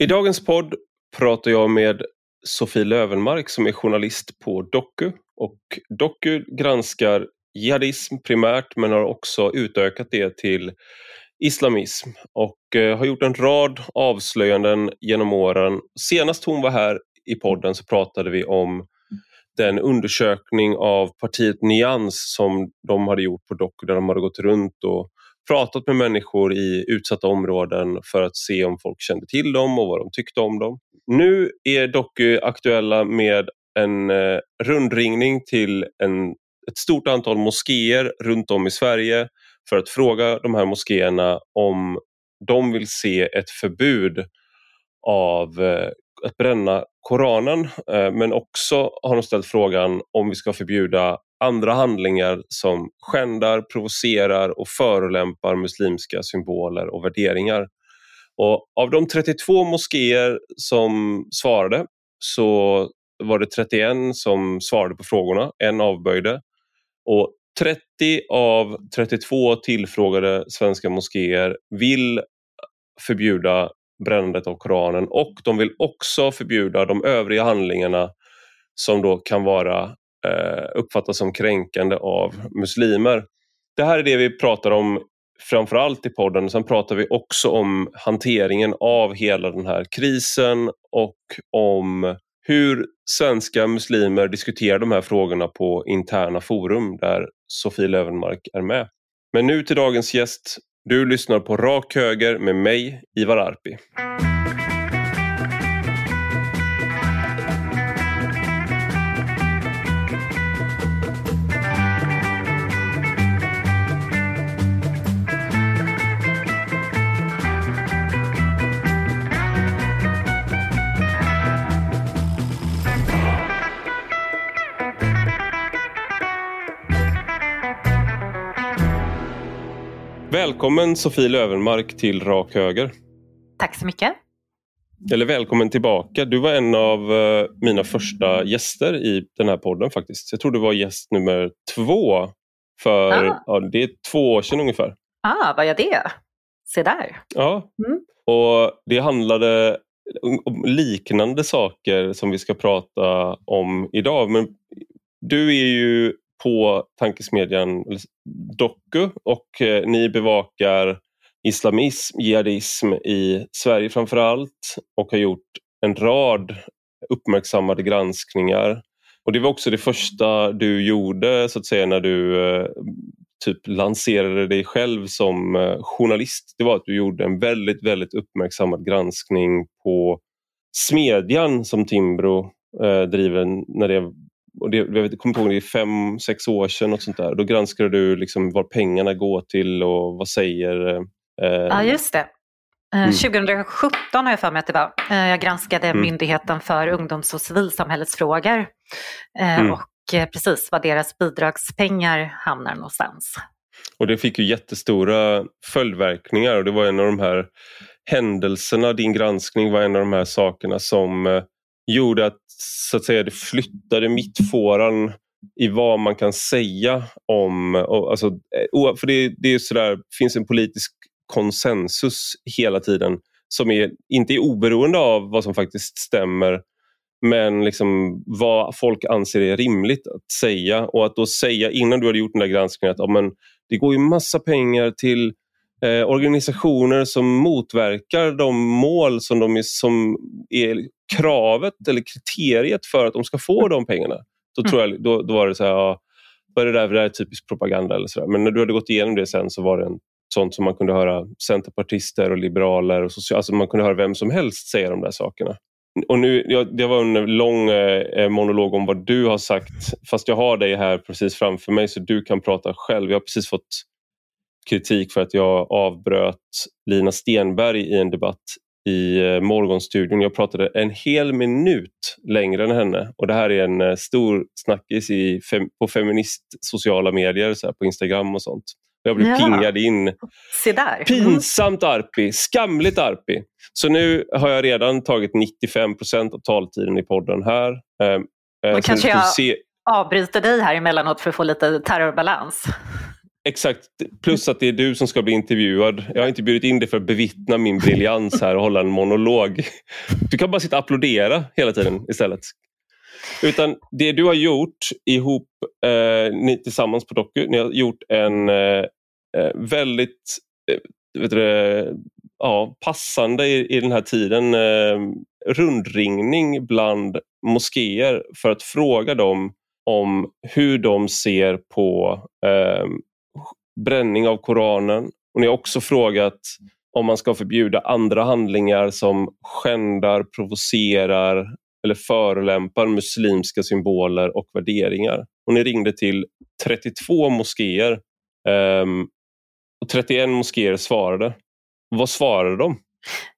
I dagens podd pratar jag med Sofie Lövenmark som är journalist på Doku. Och Doku granskar jihadism primärt men har också utökat det till islamism och eh, har gjort en rad avslöjanden genom åren. Senast hon var här i podden så pratade vi om den undersökning av partiet Nyans som de hade gjort på Doku där de hade gått runt och pratat med människor i utsatta områden för att se om folk kände till dem och vad de tyckte om dem. Nu är Doku aktuella med en eh, rundringning till en, ett stort antal moskéer runt om i Sverige för att fråga de här moskéerna om de vill se ett förbud av eh, att bränna Koranen eh, men också har de ställt frågan om vi ska förbjuda andra handlingar som skändar, provocerar och förolämpar muslimska symboler och värderingar. Och av de 32 moskéer som svarade så var det 31 som svarade på frågorna, en avböjde. Och 30 av 32 tillfrågade svenska moskéer vill förbjuda brännandet av Koranen och de vill också förbjuda de övriga handlingarna som då kan vara Eh, uppfattas som kränkande av muslimer. Det här är det vi pratar om framförallt i podden. Sen pratar vi också om hanteringen av hela den här krisen och om hur svenska muslimer diskuterar de här frågorna på interna forum där Sofie Lövenmark är med. Men nu till dagens gäst. Du lyssnar på Rak Höger med mig, Ivar Arpi. Välkommen Sofie Lövenmark till Rak Höger. Tack så mycket. Eller välkommen tillbaka. Du var en av uh, mina första gäster i den här podden faktiskt. Jag tror du var gäst nummer två för ah. ja, det är två år sedan ungefär. Ah, var jag det? Se där. Ja, mm. och det handlade om liknande saker som vi ska prata om idag. Men du är ju på tankesmedjan Doku och eh, ni bevakar islamism, jihadism i Sverige framför allt och har gjort en rad uppmärksammade granskningar. Och Det var också det första du gjorde så att säga när du eh, typ lanserade dig själv som eh, journalist. Det var att du gjorde en väldigt, väldigt uppmärksammad granskning på Smedjan som Timbro eh, driver när det och det, jag kommer ihåg det är fem, sex år sedan. Och sånt där. Då granskade du liksom vad pengarna går till och vad säger... Eh, ja, just det. Eh, mm. 2017 har jag för mig att det var. Eh, jag granskade mm. Myndigheten för ungdoms och civilsamhällesfrågor. Eh, mm. Och precis var deras bidragspengar hamnar någonstans. Och det fick ju jättestora följdverkningar och det var en av de här händelserna, din granskning var en av de här sakerna som gjorde att, så att säga, det flyttade mittfåran i vad man kan säga om... Alltså, eh, för det, det är sådär, finns en politisk konsensus hela tiden som är, inte är oberoende av vad som faktiskt stämmer men liksom vad folk anser är rimligt att säga. Och att då säga innan du hade gjort den där granskningen att ja, men, det går ju massa pengar till eh, organisationer som motverkar de mål som, de är, som är kravet eller kriteriet för att de ska få de pengarna. Då, tror jag, då, då var det så här, ja, var det där, det där är typisk propaganda eller så där. Men när du hade gått igenom det sen så var det en, sånt som man kunde höra centerpartister och liberaler och social, alltså man kunde höra vem som helst säga de där sakerna. Och nu, ja, det var en lång eh, monolog om vad du har sagt fast jag har dig här precis framför mig så du kan prata själv. Jag har precis fått kritik för att jag avbröt Lina Stenberg i en debatt i eh, Morgonstudion. Jag pratade en hel minut längre än henne och det här är en eh, stor snackis i, på feminist sociala medier, så på Instagram och sånt. Jag blev ja. pingad in. Se där. Mm. Pinsamt arpi, skamligt arpi. Så nu har jag redan tagit 95 procent av taltiden i podden här. Eh, kanske jag se... avbryter dig här emellanåt för att få lite terrorbalans. Exakt, plus att det är du som ska bli intervjuad. Jag har inte bjudit in dig för att bevittna min briljans här och hålla en monolog. Du kan bara sitta och applådera hela tiden istället. Utan det du har gjort ihop, eh, ni tillsammans på Doku, ni har gjort en eh, eh väldigt eh, vet du, eh, ja, passande i, i den här tiden eh, rundringning bland moskéer för att fråga dem om hur de ser på eh, bränning av Koranen. Och ni har också frågat om man ska förbjuda andra handlingar som skändar, provocerar eller förolämpar muslimska symboler och värderingar. Ehm, och ni ringde till 32 moskéer um, och 31 moskéer svarade. Vad svarade de?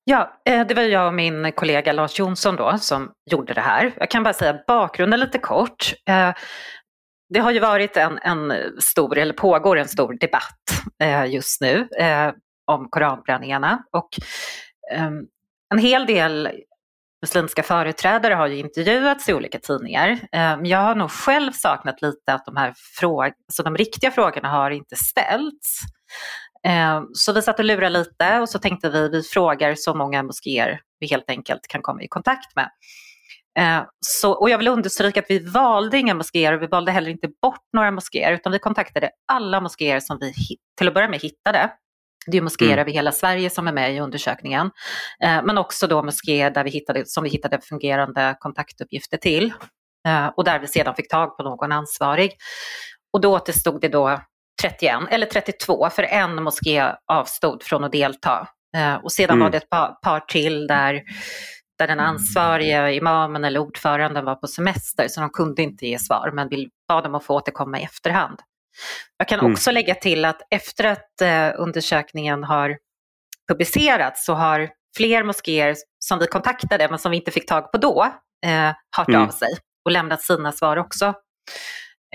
Ja, eh, det var jag och min kollega Lars Jonsson då som gjorde det här. Jag kan bara säga bakgrunden lite kort. Eh, det har ju varit en, en stor, eller pågår en stor debatt eh, just nu eh, om koranbränningarna och eh, en hel del muslimska företrädare har ju intervjuats i olika tidningar. Ehm, jag har nog själv saknat lite att de här frågorna, alltså de riktiga frågorna har inte ställts. Eh, så vi satt och lurade lite och så tänkte vi, vi frågar så många moskéer vi helt enkelt kan komma i kontakt med. Eh, så, och jag vill understryka att vi valde inga moskéer och vi valde heller inte bort några moskéer utan vi kontaktade alla moskéer som vi till att börja med hittade. Det är moskéer mm. över hela Sverige som är med i undersökningen. Eh, men också då moskéer där vi hittade, som vi hittade fungerande kontaktuppgifter till. Och där vi sedan fick tag på någon ansvarig. Och då återstod det då 31, eller 32, för en moské avstod från att delta. Eh, och sedan mm. var det ett par, par till där, där den ansvarige imamen eller ordföranden var på semester så de kunde inte ge svar men vi bad dem att få återkomma i efterhand. Jag kan mm. också lägga till att efter att eh, undersökningen har publicerats så har fler moskéer som vi kontaktade men som vi inte fick tag på då eh, hört mm. av sig och lämnat sina svar också.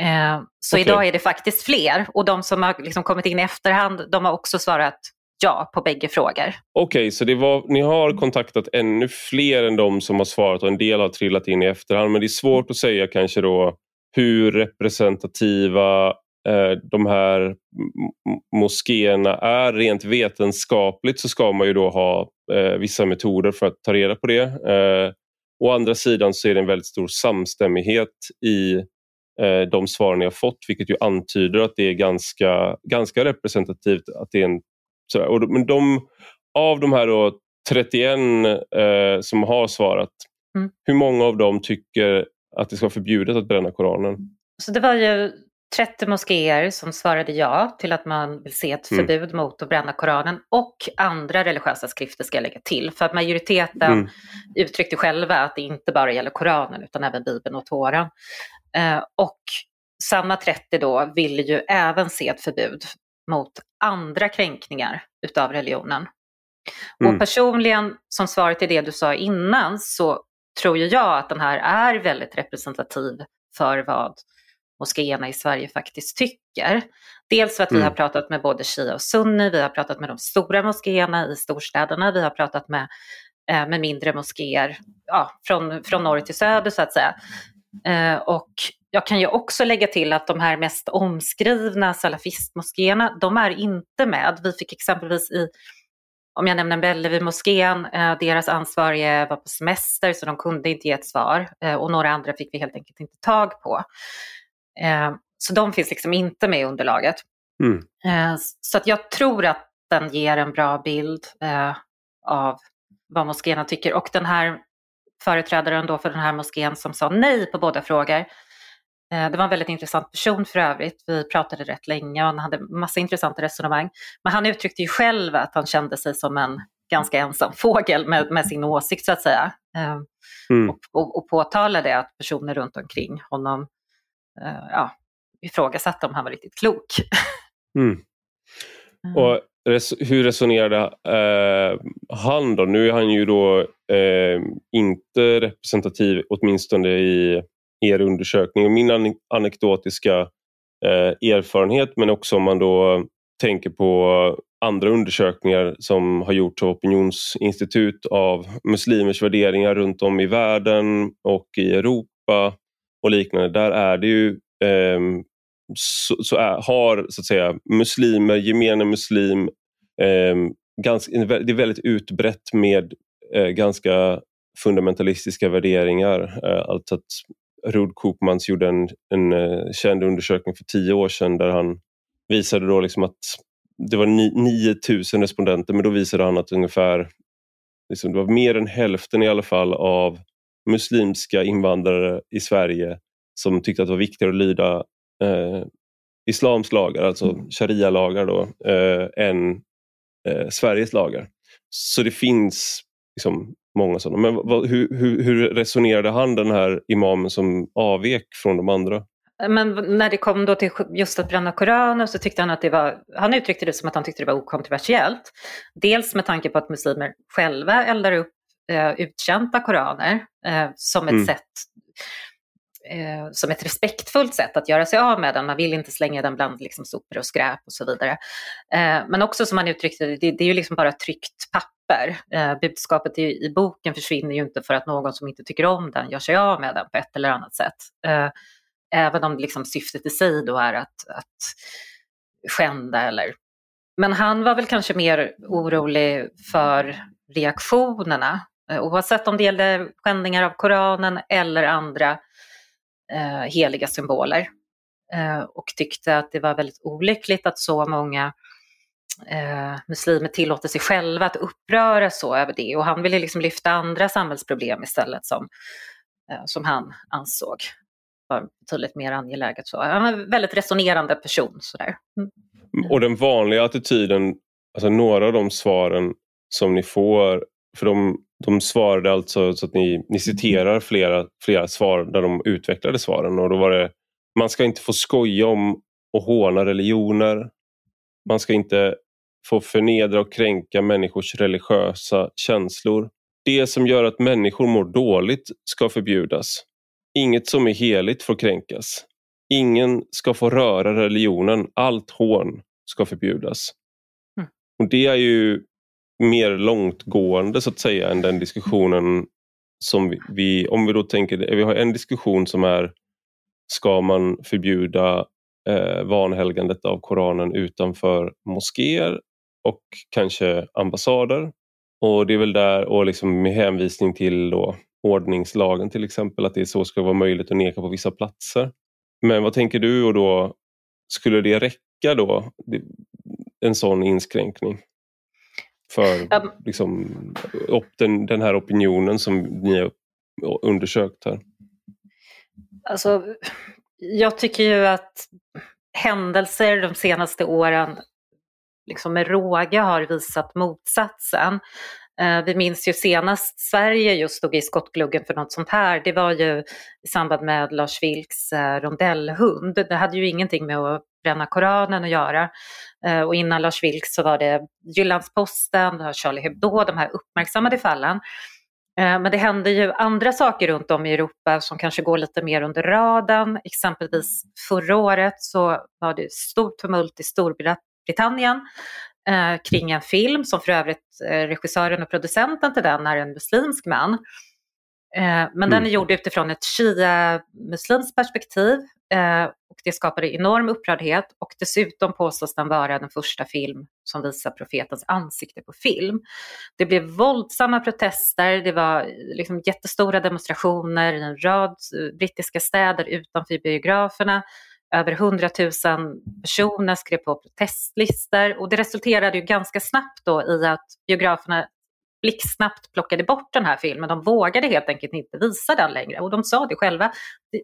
Eh, så okay. idag är det faktiskt fler och de som har liksom kommit in i efterhand de har också svarat ja på bägge frågor. Okej, okay, så det var, ni har kontaktat ännu fler än de som har svarat och en del har trillat in i efterhand men det är svårt att säga kanske då hur representativa eh, de här moskéerna är. Rent vetenskapligt så ska man ju då ha eh, vissa metoder för att ta reda på det. Eh, å andra sidan så är det en väldigt stor samstämmighet i eh, de svar ni har fått vilket ju antyder att det är ganska, ganska representativt. Att det är en, sådär. men de, av de här då 31 eh, som har svarat, mm. hur många av dem tycker att det ska vara förbjudet att bränna Koranen? Så det var ju 30 moskéer som svarade ja till att man vill se ett mm. förbud mm. mot att bränna Koranen och andra religiösa skrifter ska jag lägga till. För att majoriteten mm. uttryckte själva att det inte bara gäller Koranen utan även Bibeln och Toran. Eh, och samma 30 då ville ju även se ett förbud mot andra kränkningar utav religionen. Mm. Och personligen, som svar till det du sa innan, så tror ju jag att den här är väldigt representativ för vad moskéerna i Sverige faktiskt tycker. Dels för att mm. vi har pratat med både shia och sunni, vi har pratat med de stora moskéerna i storstäderna, vi har pratat med, eh, med mindre moskéer ja, från, från norr till söder så att säga. Eh, och jag kan ju också lägga till att de här mest omskrivna salafistmoskéerna, de är inte med. Vi fick exempelvis i, om jag nämner Bellevue-moskén, eh, deras ansvarige var på semester så de kunde inte ge ett svar eh, och några andra fick vi helt enkelt inte tag på. Så de finns liksom inte med i underlaget. Mm. Så att jag tror att den ger en bra bild av vad moskéerna tycker. Och den här företrädaren då för den här moskén som sa nej på båda frågor. Eh, det var en väldigt intressant person för övrigt. Vi pratade rätt länge och han hade massa intressanta resonemang. Men han uttryckte ju själv att han kände sig som en ganska ensam fågel med, med sin åsikt så att säga. Eh, mm. Och, och, och påtalade att personer runt omkring honom eh, ja, ifrågasatte om han var riktigt klok. Mm. Och res hur resonerade eh, han då? Nu är han ju då eh, inte representativ, åtminstone i er undersökning. Och min anekdotiska eh, erfarenhet, men också om man då tänker på andra undersökningar som har gjorts av opinionsinstitut av muslimers värderingar runt om i världen och i Europa och liknande. Där är det ju eh, så, så är, har så att säga muslimer, gemene muslim, eh, ganska, det är väldigt utbrett med eh, ganska fundamentalistiska värderingar. Eh, alltså att Rud Koopmans gjorde en, en uh, känd undersökning för tio år sedan där han visade då liksom att det var 9000 respondenter men då visade han att ungefär liksom, det var mer än hälften i alla fall av muslimska invandrare i Sverige som tyckte att det var viktigare att lyda eh, islams lagar, alltså mm. sharia-lagar då, eh, än eh, Sveriges lagar. Så det finns liksom, många sådana. Men vad, hur, hur, hur resonerade han den här imamen som avvek från de andra? Men när det kom då till just att bränna Koranen så tyckte han att det var, han uttryckte det som att han tyckte det var okontroversiellt. Dels med tanke på att muslimer själva eldar upp eh, uttjänta koraner eh, som ett mm. sätt eh, som ett respektfullt sätt att göra sig av med den. Man vill inte slänga den bland liksom, sopor och skräp och så vidare. Eh, men också som han uttryckte det, det, är ju liksom bara tryckt papper. Eh, budskapet i, i, boken försvinner ju inte för att någon som inte tycker om den gör sig av med den på ett eller annat sätt. Eh, även om liksom syftet i sig då är att, att skända eller men han var väl kanske mer orolig för reaktionerna, eh, oavsett om det gällde skändningar av Koranen eller andra eh, heliga symboler. Eh, och tyckte att det var väldigt olyckligt att så många eh, muslimer tillåter sig själva att uppröra så över det. Och han ville liksom lyfta andra samhällsproblem istället som, eh, som han ansåg var betydligt mer angeläget. Så. Han var en väldigt resonerande person. Sådär. Mm. mm. Och den vanliga attityden, alltså några av de svaren som ni får, för de, de svarade alltså så att ni, ni citerar flera, flera svar där de utvecklade svaren och då var det man ska inte få skoja om och håna religioner. Man ska inte få förnedra och kränka människors religiösa känslor. Det som gör att människor mår dåligt ska förbjudas. Inget som är heligt får kränkas. Ingen ska få röra religionen. Allt hån ska förbjudas. Mm. Och Det är ju mer långtgående så att säga än den diskussionen som vi, vi om vi då tänker, vi har en diskussion som är ska man förbjuda eh, vanhelgandet av Koranen utanför moskéer och kanske ambassader. Och det är väl där, och liksom med hänvisning till då ordningslagen till exempel, att det så ska vara möjligt att neka på vissa platser. Men vad tänker du och då, skulle det räcka då, en sån inskränkning? För um, liksom, den, den här opinionen som ni har undersökt här? Alltså, jag tycker ju att händelser de senaste åren liksom med råge har visat motsatsen. Eh, vi minns ju senast Sverige just stod i skottgluggen för något sånt här. Det var ju i samband med Lars Vilks eh, rondellhund. Det hade ju ingenting med att bränna Koranen att göra. Eh, och innan Lars Vilks så var det Jyllandsposten, Charlie Hebdo, de här uppmärksammade fallen. Eh, men det händer ju andra saker runt om i Europa som kanske går lite mer under radarn. Exempelvis förra året så var det stort tumult i Storbritannien eh, kring en film som för övrigt regissören och producenten till den är en muslimsk man. Eh, men mm. den är gjord utifrån ett shia-muslimskt perspektiv eh, och det skapade enorm upprördhet och dessutom påstås den vara den första film som visar profetens ansikte på film. Det blev våldsamma protester, det var liksom jättestora demonstrationer i en rad eh, brittiska städer utanför biograferna över 100 000 personer skrev på protestlistor och det resulterade ju ganska snabbt då i att biograferna blixtsnabbt plockade bort den här filmen. De vågade helt enkelt inte visa den längre och de sa det själva.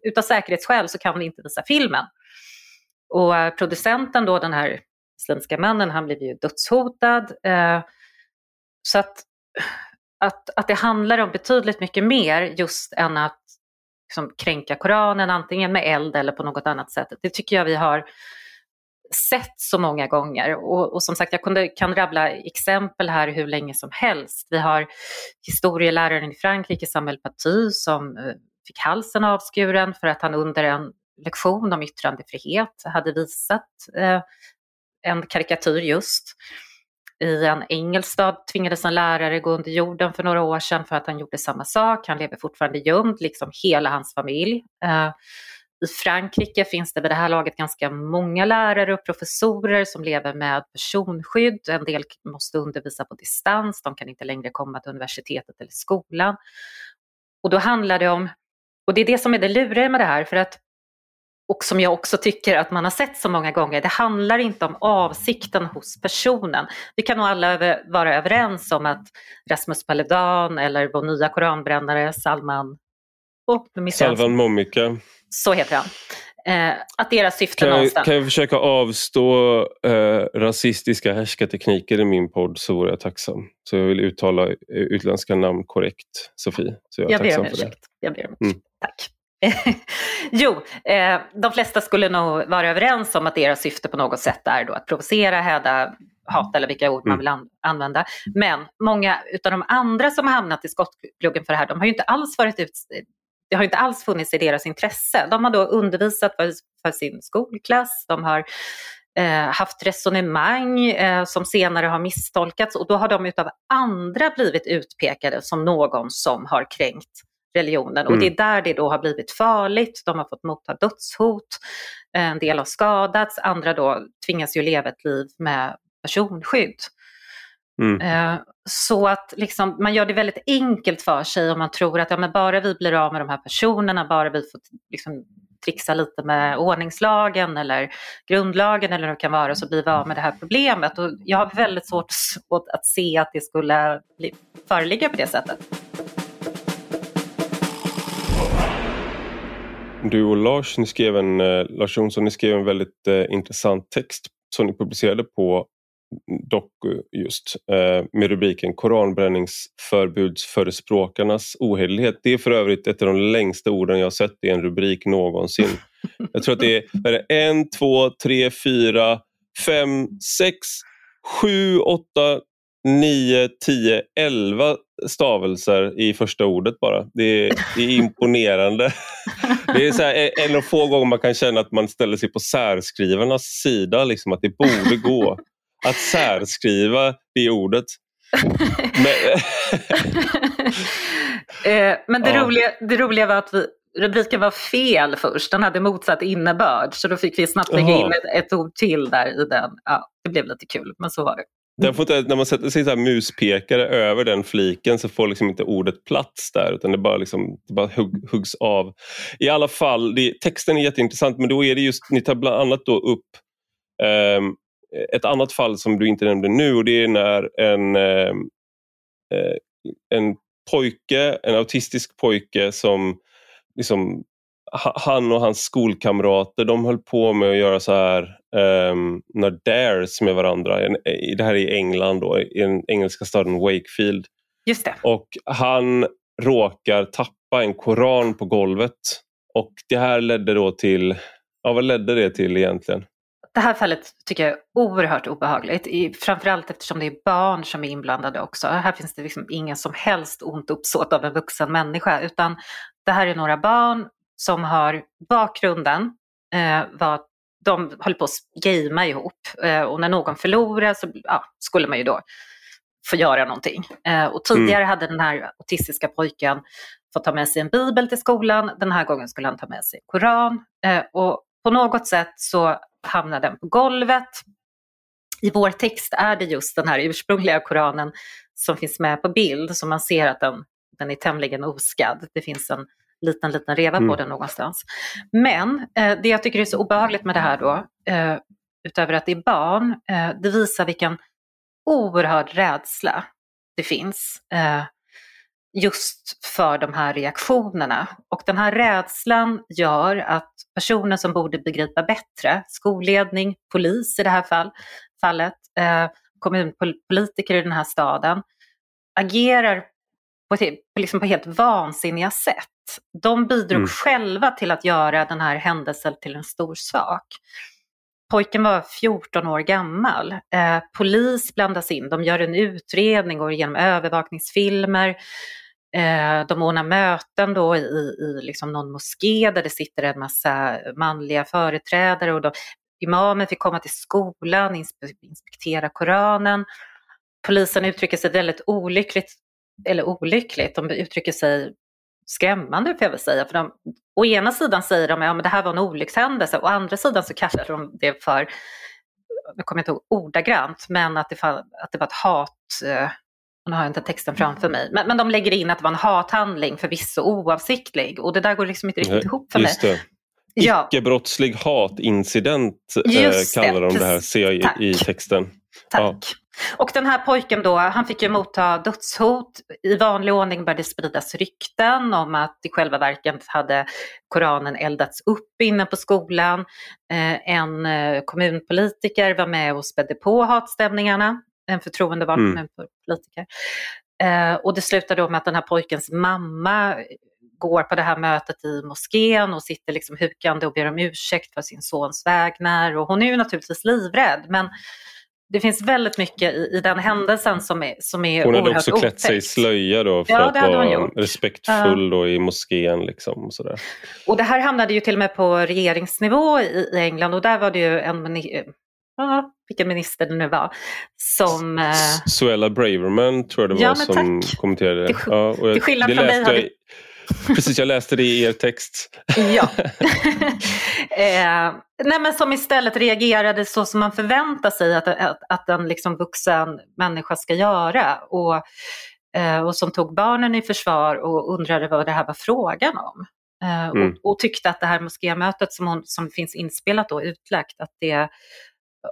Utav säkerhetsskäl så kan vi inte visa filmen. Och eh, producenten då, den här isländska mannen, han blev ju dödshotad. Eh, så att, att, att det handlar om betydligt mycket mer just än att liksom kränka Koranen antingen med eld eller på något annat sätt. Det tycker jag vi har sett så många gånger. Och, och som sagt, jag kunde, kan rabbla exempel här hur länge som helst. Vi har historieläraren i Frankrike, Samuel Paty, som eh, fick halsen avskuren för att han under en lektion om yttrandefrihet hade visat eh, en karikatyr just i en engelsk stad tvingades en lärare gå under jorden för några år sedan för att han gjorde samma sak. Han lever fortfarande gömd, liksom hela hans familj. Eh, i Frankrike finns det vid det här laget ganska många lärare och professorer som lever med personskydd. En del måste undervisa på distans, de kan inte längre komma till universitetet eller skolan. Och då handlar det om, och det är det som är det luriga med det här, för att och som jag också tycker att man har sett så många gånger, det handlar inte om avsikten hos personen. Vi kan nog alla över, vara överens om att Rasmus Paludan eller vår nya koranbrännare Salman oh, Salvan Momika. Så heter han. Eh, att deras syfte kan någonstans... kan jag försöka avstå eh, rasistiska härskartekniker i min podd så vore jag tacksam. Så jag vill uttala utländska namn korrekt, Sofie. Så jag, är jag ber om ursäkt. Jag ber om ursäkt. Mm. Tack. jo, eh, de flesta skulle nog vara överens om att deras syfte på något sätt är då att provocera, häda, hata eller vilka ord man mm. vill an använda. Men många av de andra som har hamnat i skottgluggen för det här, de har ju inte alls varit ut, det har inte alls funnits i deras intresse. De har då undervisat för, för sin skolklass, de har eh, haft resonemang eh, som senare har misstolkats och då har de utav andra blivit utpekade som någon som har kränkt religionen. Och det är mm. där det då har blivit farligt. De har fått motta dödshot, en del har skadats, andra då tvingas ju leva ett liv med personskydd. Mm. Eh, så att liksom, man gör det väldigt enkelt för sig om man tror att ja, men bara vi blir av med de här personerna, bara vi får liksom, trixa lite med ordningslagen eller grundlagen eller vad det kan vara så blir vi av med det här problemet. Och jag har väldigt svårt att se att det skulle föreligga på det sättet. Du och Lars, ni skrev en, eh, Lars Jonsson, ni skrev en väldigt eh, intressant text som ni publicerade på Doku just eh, med rubriken Koranbränningsförbudsförespråkarnas ohederlighet. Det är för övrigt ett av de längsta orden jag sett i en rubrik någonsin. Jag tror att det är, är det en, två, tre, fyra, fem, sex, sju, åtta, 9, 10, 11 stavelser i första ordet bara. Det är, det är imponerande. Det är så här, en av få gånger man kan känna att man ställer sig på särskrivarnas sida, liksom, att det borde gå att särskriva det ordet. Men, eh, Men det, ja. roliga, det roliga var att vi, rubriken var fel först, den hade motsatt innebörd så då fick vi snabbt lägga in ett, ett, ord till där i den. Ja, det blev lite kul, men så var det. Får inte, när man sätter sig så muspekare över den fliken så får liksom inte ordet plats där utan det bara, liksom, det bara hugg, huggs av. I alla fall, det, texten är jätteintressant men då är det just, ni tar bland annat då upp um, ett annat fall som du inte nämnde nu och det är när en, um, en pojke, en autistisk pojke som liksom, han och hans skolkamrater de höll på med att göra så här um, några dares med varandra. Det här är i England, då, i den engelska staden Wakefield. Just det. Och han råkar tappa en koran på golvet. Och det här ledde då till, ja vad ledde det till egentligen? Det här fallet tycker jag är oerhört obehagligt, framförallt eftersom det är barn som är inblandade också. Här finns det liksom ingen som helst ont uppsåt av en vuxen människa, utan det här är några barn som har bakgrunden eh, att de höll på att gamea ihop eh, och när någon förlorade så ja, skulle man ju då få göra någonting. Eh, och tidigare mm. hade den här autistiska pojken fått ta med sig en bibel till skolan, den här gången skulle han ta med sig en koran. Eh, och på något sätt så hamnade den på golvet. I vår text är det just den här ursprungliga koranen som finns med på bild, så man ser att den, den är tämligen oskadd. Det finns en liten, liten reva mm. på den någonstans. Men eh, det jag tycker är så obehagligt med det här då, eh, utöver att det är barn, eh, det visar vilken oerhörd rädsla det finns eh, just för de här reaktionerna. Och den här rädslan gör att personer som borde begripa bättre, skolledning, polis i det här fall, fallet, eh, kommunpolitiker i den här staden, agerar på, ett, liksom på helt vansinniga sätt. De bidrog mm. själva till att göra den här händelsen till en stor sak. Pojken var 14 år gammal. Eh, polis blandas in, de gör en utredning, går igenom övervakningsfilmer. Eh, de ordnar möten då i, i liksom någon moské där det sitter en massa manliga företrädare och då, imamen fick komma till skolan, inspektera Koranen. Polisen uttrycker sig väldigt olyckligt, eller olyckligt, de uttrycker sig skrämmande får jag väl säga. För de, å ena sidan säger de att ja, det här var en olyckshändelse, å andra sidan så kallar de det för, jag kommer inte ihåg ordagrant, men att det, att det var ett hat, eh, nu har jag inte texten framför mig, men, men de lägger in att det var en hathandling, förvisso oavsiktlig. Och det där går liksom inte riktigt Nej, ihop för mig. Det. Icke-brottslig hatincident eh, kallar de det här, ser jag i, i texten. Tack. Ja. Och den här pojken då, han fick ju motta dödshot. I vanlig ordning började spridas rykten om att i själva verket hade Koranen eldats upp inne på skolan. Eh, en eh, kommunpolitiker var med och spädde på hatstämningarna. En förtroendevald mm. kommunpolitiker. Eh, och det slutade då med att den här pojkens mamma går på det här mötet i moskén och sitter liksom hukande och ber om ursäkt för sin sons vägnar. Och hon är ju naturligtvis livrädd men det finns väldigt mycket i, i den händelsen som är, som är Hon hade också klätt otäckt. sig i slöja då för ja, att vara respektfull då i moskén. Liksom, och, sådär. och det här hamnade ju till och med på regeringsnivå i, i England och där var det ju en ja, vilken minister det nu var, som... Eh... Suella Braverman tror jag det var ja, som tack. kommenterade det. Ja, och jag, till skillnad från mig hade, Precis, jag läste det i er text. ja. eh, nej, men som istället reagerade så som man förväntar sig att, att, att en liksom vuxen människa ska göra. Och, eh, och som tog barnen i försvar och undrade vad det här var frågan om. Eh, mm. och, och, tyckte att det här moskémötet som, hon, som finns inspelat och utlagt, att det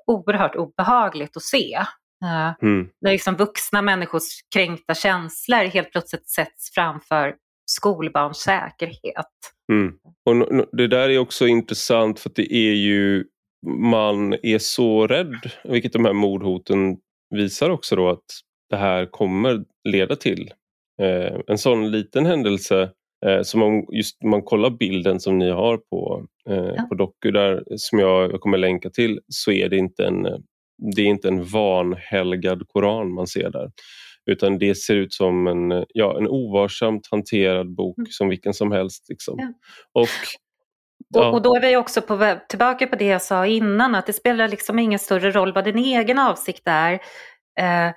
oerhört obehagligt att se. Uh, mm. När liksom vuxna människors kränkta känslor helt plötsligt sätts framför skolbarns säkerhet. Mm. Och det där är också intressant för det är ju man är så rädd, vilket de här mordhoten visar också då att det här kommer leda till. Eh, en sån liten händelse eh, som om just man kollar bilden som ni har på, eh, ja. på Doku där som jag, jag kommer länka till så är det inte en det är inte en vanhelgad koran man ser där. Utan det ser ut som en, ja, en ovarsamt hanterad bok mm. som vilken som helst. Liksom. Ja. Och, ja. och, och, då är vi också på, tillbaka på det jag sa innan, att det spelar liksom ingen större roll vad din egen avsikt är. Eh,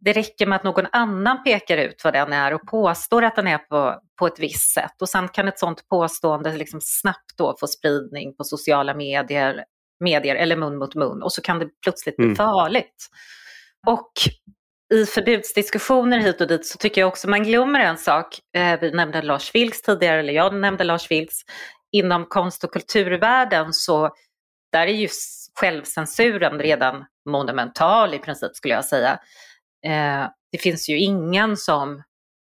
det räcker med att någon annan pekar ut vad den är och påstår att den är på, på ett visst sätt. Och sen kan ett sådant påstående liksom snabbt då få spridning på sociala medier, medier eller mun mot mun och så kan det plötsligt bli mm. farligt. Och i förbudsdiskussioner hit och dit så tycker jag också man glömmer en sak. Eh, vi nämnde Lars Vilks tidigare, eller jag nämnde Lars Vilks. Inom konst och kulturvärlden så där är ju självcensuren redan monumental i princip skulle jag säga. Eh, det finns ju ingen som,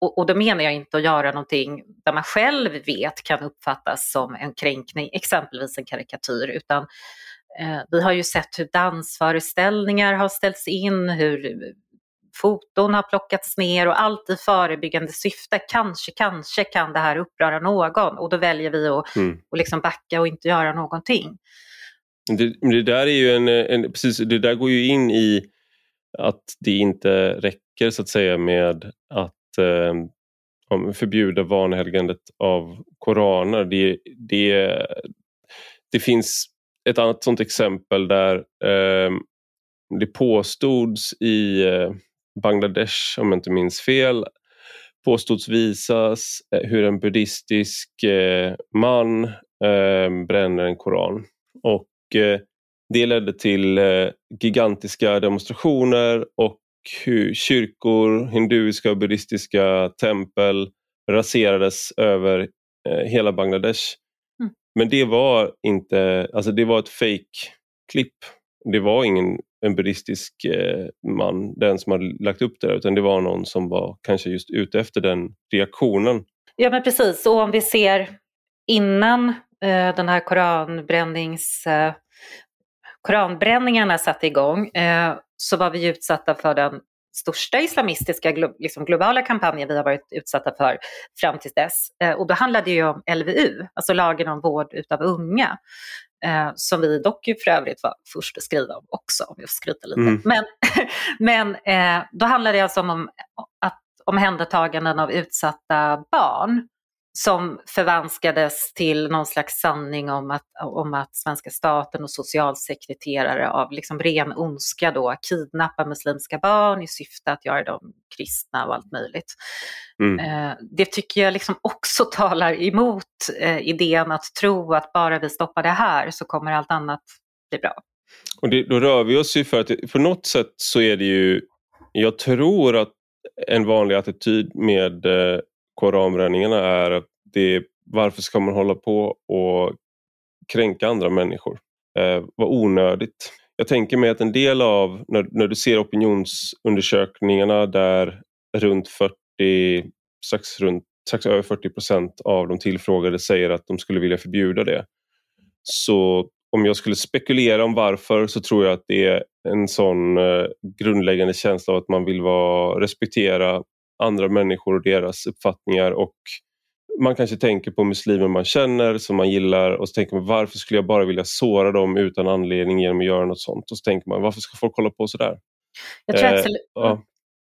och, då menar jag inte att göra någonting där man själv vet kan uppfattas som en kränkning, exempelvis en karikatyr, utan eh, vi har ju sett hur dansföreställningar har ställts in, hur foton har plockats ner och allt i förebyggande syfte. Kanske, kanske kan det här uppröra någon och då väljer vi att mm. och liksom backa och inte göra någonting. Det, det där är ju en, en, precis, det där går ju in i att det inte räcker så att säga med att eh, förbjuda vanhelgandet av koraner. Det, det, det finns ett annat sånt exempel där eh, det påstods i eh, Bangladesh, om jag inte minns fel, påstods visas eh, hur en buddhistisk eh, man eh, bränner en koran. Och eh, det ledde till gigantiska demonstrationer och kyrkor, hinduiska och buddhistiska tempel raserades över hela Bangladesh. Mm. Men det var inte, alltså det var ett fake-klipp. Det var ingen en buddhistisk eh, man, den som hade lagt upp det där, utan det var någon som var kanske just ute efter den reaktionen. Ja men precis, och om vi ser innan eh, den här koranbrännings, eh, koranbränningarna satte igång eh, så var vi utsatta för den största islamistiska liksom globala kampanjen vi har varit utsatta för fram till dess. Eh, och då handlade det om LVU, alltså lagen om vård utav unga eh, som vi dock ju för övrigt var först att skriva om också, om jag får skryta lite. Mm. Men, men då handlar det alltså om att omhändertaganden av utsatta barn. Som förvanskades till någon slags sanning om att, om att svenska staten och socialsekreterare av liksom ren ondska då kidnappar muslimska barn i syfte att göra dem kristna och allt möjligt. Mm. Eh, det tycker jag liksom också talar emot eh, idén att tro att bara vi stoppar det här så kommer allt annat bli bra. Och det, då rör vi oss ju för att på något sätt så är det ju, jag tror att en vanlig attityd med eh, koranbränningarna är att det, varför ska man hålla på och kränka andra människor? Eh, vad onödigt. Jag tänker mig att en del av, när, när du ser opinionsundersökningarna där runt 40, strax, runt, strax över 40 procent av de tillfrågade säger att de skulle vilja förbjuda det. Så om jag skulle spekulera om varför så tror jag att det är en sån eh, grundläggande känsla av att man vill vara, respektera andra människor och deras uppfattningar och man kanske tänker på muslimer man känner, som man gillar och så tänker man varför skulle jag bara vilja såra dem utan anledning genom att göra något sånt? Och så tänker man varför ska folk hålla på sådär? Jag tror eh, ja.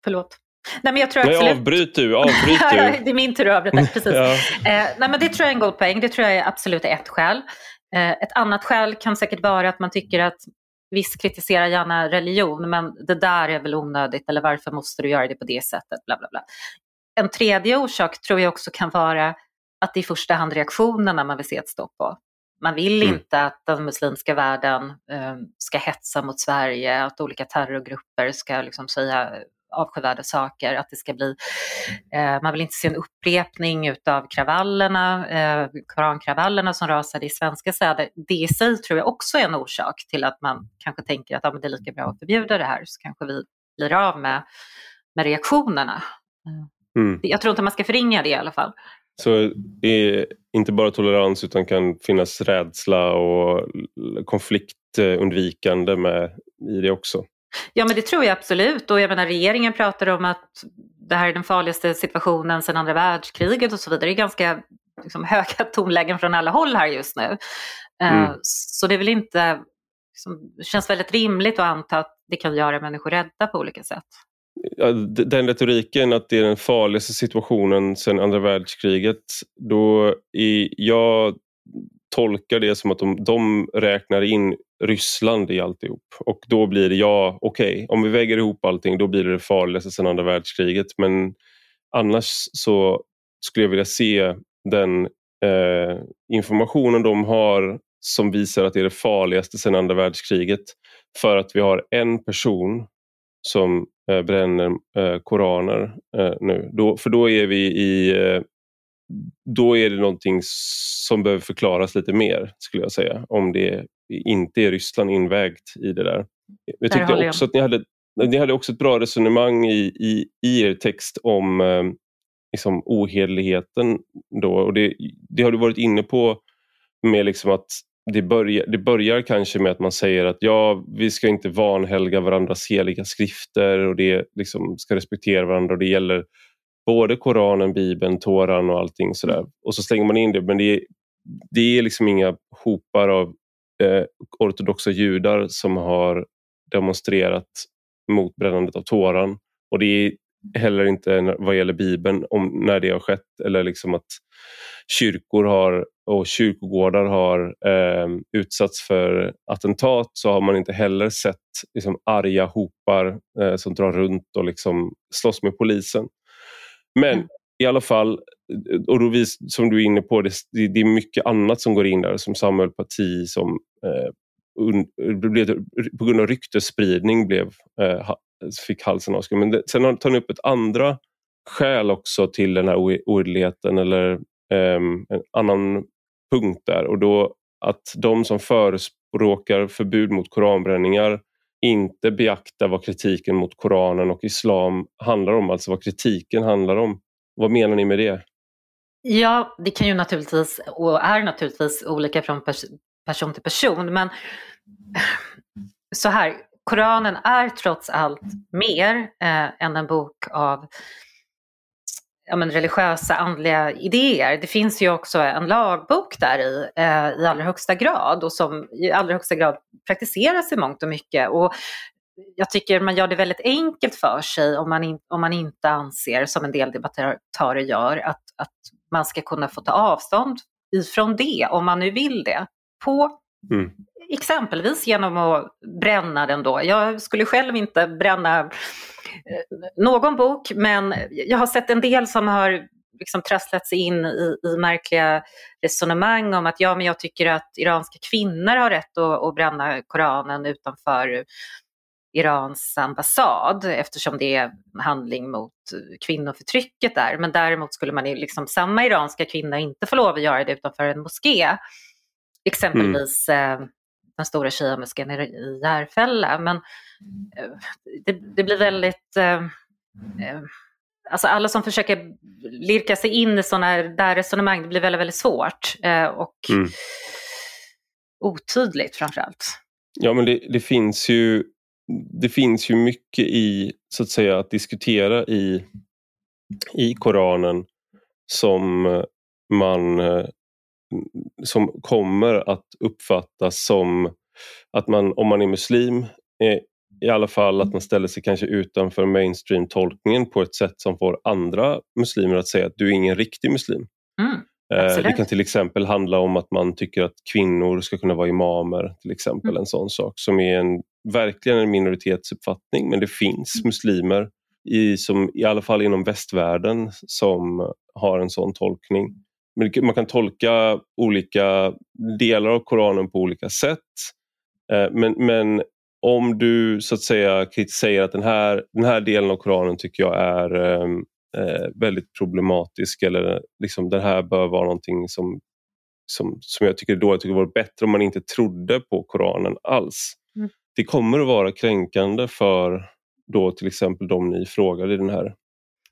Förlåt. Nej, men jag tror nej, absolut... avbryt du, avbryt du. det är min tur att avbryta, precis. ja. eh, nej, men det tror jag är en god poäng, det tror jag är absolut ett skäl. Eh, ett annat skäl kan säkert vara att man tycker att Visst, kritisera gärna religion, men det där är väl onödigt eller varför måste du göra det på det sättet? Bla, bla, bla. En tredje orsak tror jag också kan vara att det är i första hand reaktionerna man vill se ett stopp på. Man vill mm. inte att den muslimska världen eh, ska hetsa mot Sverige, att olika terrorgrupper ska liksom säga avskyvärda saker, att det ska bli, eh, man vill inte se en upprepning utav kravallerna, eh, korankravallerna som rasade i svenska städer. Det i sig tror jag också är en orsak till att man kanske tänker att ja, det är lika bra att förbjuda det här, så kanske vi blir av med, med reaktionerna. Mm. Jag tror inte man ska förringa det i alla fall. Så det är inte bara tolerans utan kan finnas rädsla och konfliktundvikande med i det också? Ja men det tror jag absolut och jag menar regeringen pratar om att det här är den farligaste situationen sedan andra världskriget och så vidare. Det är ganska liksom, höga tonlägen från alla håll här just nu. Eh, mm. Så det är väl inte, liksom, det känns väldigt rimligt att anta att det kan göra människor rädda på olika sätt. Ja, den retoriken att det är den farligaste situationen sedan andra världskriget, då är, jag tolkar det som att de, de räknar in Ryssland i alltihop. Och då blir det, ja okej, okay, om vi väger ihop allting då blir det det farligaste sedan andra världskriget. Men annars så skulle jag vilja se den eh, informationen de har som visar att det är det farligaste sedan andra världskriget. För att vi har en person som eh, bränner eh, koraner eh, nu. Då, för då är vi i eh, då är det någonting som behöver förklaras lite mer skulle jag säga. Om det inte är Ryssland invägt i det där. Jag tyckte där också jag. att ni hade, ni hade också ett bra resonemang i, i, i er text om eh, liksom ohederligheten. Då. Och det, det har du varit inne på med liksom att det börjar, det börjar kanske med att man säger att ja, vi ska inte vanhelga varandras heliga skrifter och det liksom ska respektera varandra och det gäller både Koranen, Bibeln, Toran och allting sådär. Och så slänger man in det men det är, det är liksom inga hopar av eh, ortodoxa judar som har demonstrerat mot brännandet av Toran. Och det är heller inte vad gäller Bibeln om när det har skett eller liksom att kyrkor har och kyrkogårdar har eh, utsatts för attentat så har man inte heller sett liksom, arga hopar eh, som drar runt och liksom slåss med polisen. Men mm. i alla fall, och då vis, som du är inne på, det, det, är mycket annat som går in där som Samuel Parti som eh, un, blev, på grund av ryktesspridning blev, eh, fick halsen avskuren. Men det, sen tar han upp ett andra skäl också till den här oredligheten eller eh, en annan punkt där och då att de som förespråkar förbud mot koranbränningar inte beakta vad kritiken mot Koranen och islam handlar om, alltså vad kritiken handlar om. Vad menar ni med det? Ja, det kan ju naturligtvis och är naturligtvis olika från pers person till person, men så här, Koranen är trots allt mer eh, än en bok av ja, men religiösa, andliga idéer. Det finns ju också en lagbok där i, eh, i allra högsta grad och som i allra högsta grad praktiseras i mångt och mycket. Och jag tycker man gör det väldigt enkelt för sig om man, in, om man inte anser, som en del debattörer gör, att, att man ska kunna få ta avstånd ifrån det, om man nu vill det, på mm. exempelvis genom att bränna den då. Jag skulle själv inte bränna eh, någon bok, men jag har sett en del som har liksom trasslat in i, i märkliga resonemang om att ja, men jag tycker att iranska kvinnor har rätt att, att bränna Koranen utanför Irans ambassad eftersom det är en handling mot kvinnoförtrycket där. Men däremot skulle man liksom, samma iranska kvinna inte få lov att göra det utanför en moské. Exempelvis mm. eh, den stora shia-moskén i Järfälla. Men eh, det, det, blir väldigt eh, eh alltså alla som försöker lirka sig in i sådana där resonemang, det blir väldigt, väldigt svårt eh, och mm. otydligt framförallt. Ja, men det, det, finns ju, det finns ju mycket i, så att säga, att diskutera i, i Koranen som man som kommer att uppfattas som att man, om man är muslim, i alla fall att mm. man ställer sig kanske utanför mainstream-tolkningen på ett sätt som får andra muslimer att säga att du är ingen riktig muslim. Mm, eh, det kan till exempel handla om att man tycker att kvinnor ska kunna vara imamer, till exempel mm. en sån sak som är en, verkligen en minoritetsuppfattning men det finns mm. muslimer i, som, i alla fall inom västvärlden som har en sån tolkning. Man kan tolka olika delar av Koranen på olika sätt eh, men, men om du så att säga säger att den här, den här delen av Koranen tycker jag är ehm, eh, väldigt problematisk eller liksom den här bör vara någonting som, som, som jag tycker då jag tycker vore bättre om man inte trodde på Koranen alls. Mm. Det kommer att vara kränkande för då till exempel de ni frågade i den här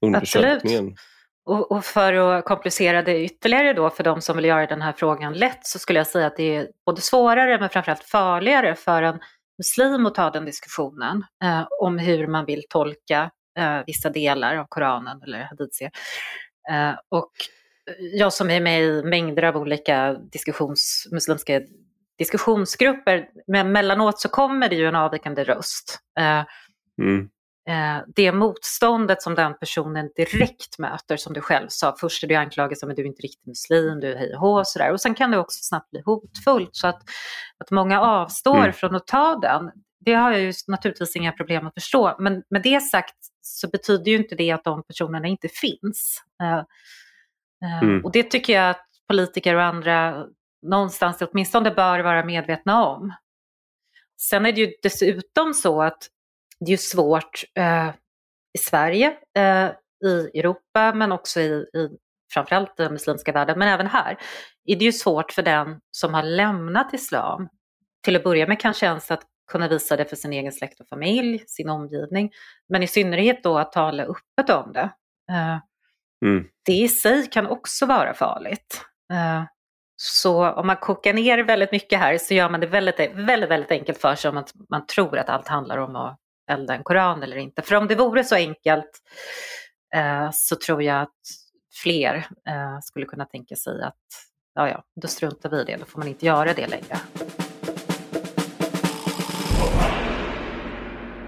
undersökningen. Absolut. Och, och, för att komplicera det ytterligare då för de som vill göra den här frågan lätt så skulle jag säga att det är både svårare men framförallt farligare för en muslim att ta den diskussionen eh, om hur man vill tolka eh, vissa delar av Koranen eller hadithier. Eh, och jag som är med i mängder av olika diskussions, muslimska diskussionsgrupper, men mellanåt så kommer det ju en avvikande röst. Eh, mm det motståndet som den personen direkt möter, som du själv sa, först är du anklagad som att du är inte riktigt muslim, du är hej och hå och sådär. Och sen kan det också snabbt bli hotfullt så att, att många avstår mm. från att ta den. Det har jag ju naturligtvis inga problem att förstå, men med det sagt så betyder ju inte det att de personerna inte finns. Eh, eh, mm. Och det tycker jag att politiker och andra någonstans åtminstone bör vara medvetna om. Sen är det ju dessutom så att det är ju svårt eh, i Sverige, eh, i Europa men också i, i framförallt den muslimska världen, men även här, är det ju svårt för den som har lämnat islam, till att börja med kanske ens att kunna visa det för sin egen släkt och familj, sin omgivning, men i synnerhet då att tala öppet om det. Eh, mm. Det i sig kan också vara farligt. Eh, så om man kokar ner väldigt mycket här så gör man det väldigt, väldigt, väldigt enkelt för sig om att man tror att allt handlar om att elda en koran eller inte. För om det vore så enkelt eh, så tror jag att fler eh, skulle kunna tänka sig att ja, ja, då struntar vi i det, då får man inte göra det längre.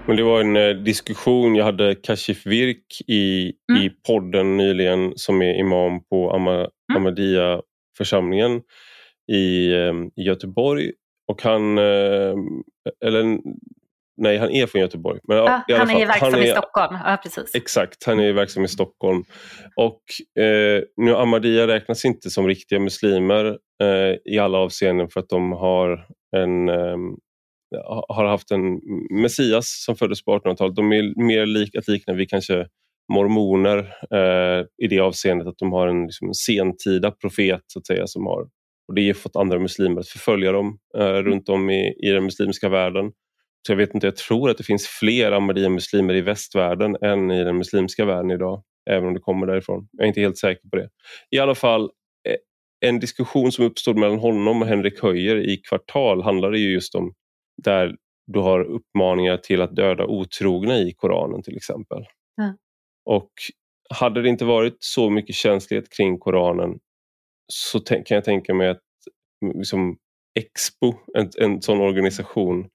Men det var en eh, diskussion, jag hade Kashif Virk i, mm. i podden nyligen som är imam på Ama, mm. Ahmadiyya församlingen i, eh, i Göteborg och han, eh, eller Nej, han är från Göteborg. Men, ja, han fall, är verksam är, i Stockholm. Ja, precis. Exakt, han är verksam i Stockholm. Och eh, nu Ahmadiyya räknas inte som riktiga muslimer eh, i alla avseenden för att de har en eh, har haft en Messias som föddes på 1800-talet. De är mer lik, att likna vid kanske mormoner eh, i det avseendet att de har en liksom, sentida profet så att säga som har och det har fått andra muslimer att förfölja dem eh, runt om i, i den muslimska världen. Så jag vet inte, jag tror att det finns fler Ahmadiyya-muslimer i västvärlden än i den muslimska världen idag. Även om det kommer därifrån. Jag är inte helt säker på det. I alla fall, eh, en diskussion som uppstod mellan honom och Henrik Höjer i Kvartal handlade ju just om där du har uppmaningar till att döda otrogna i Koranen till exempel. Mm. Och hade det inte varit så mycket känslighet kring Koranen så kan jag tänka mig att liksom Expo, en, en sån organisation,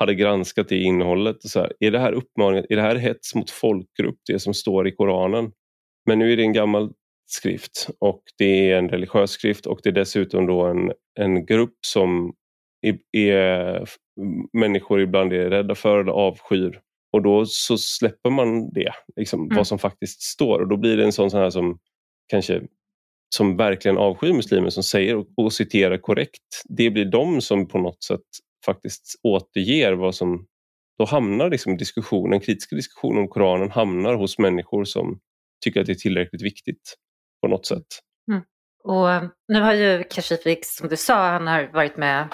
hade granskat det innehållet. Så här, är det här uppmaningen, är det här hets mot folkgrupp, det som står i Koranen? Men nu är det en gammal skrift och det är en religiös skrift och det är dessutom då en, en grupp som är, är, människor ibland är rädda för eller avskyr. Och då så släpper man det, liksom, mm. vad som faktiskt står och då blir det en sån, sån här som kanske som verkligen avskyr muslimer som säger och, och citerar korrekt. Det blir de som på något sätt faktiskt återger vad som då hamnar liksom diskussionen, kritiska diskussionen om Koranen hamnar hos människor som tycker att det är tillräckligt viktigt på något sätt. Mm. Och eh, nu har ju Kashifik, som du sa, han har varit med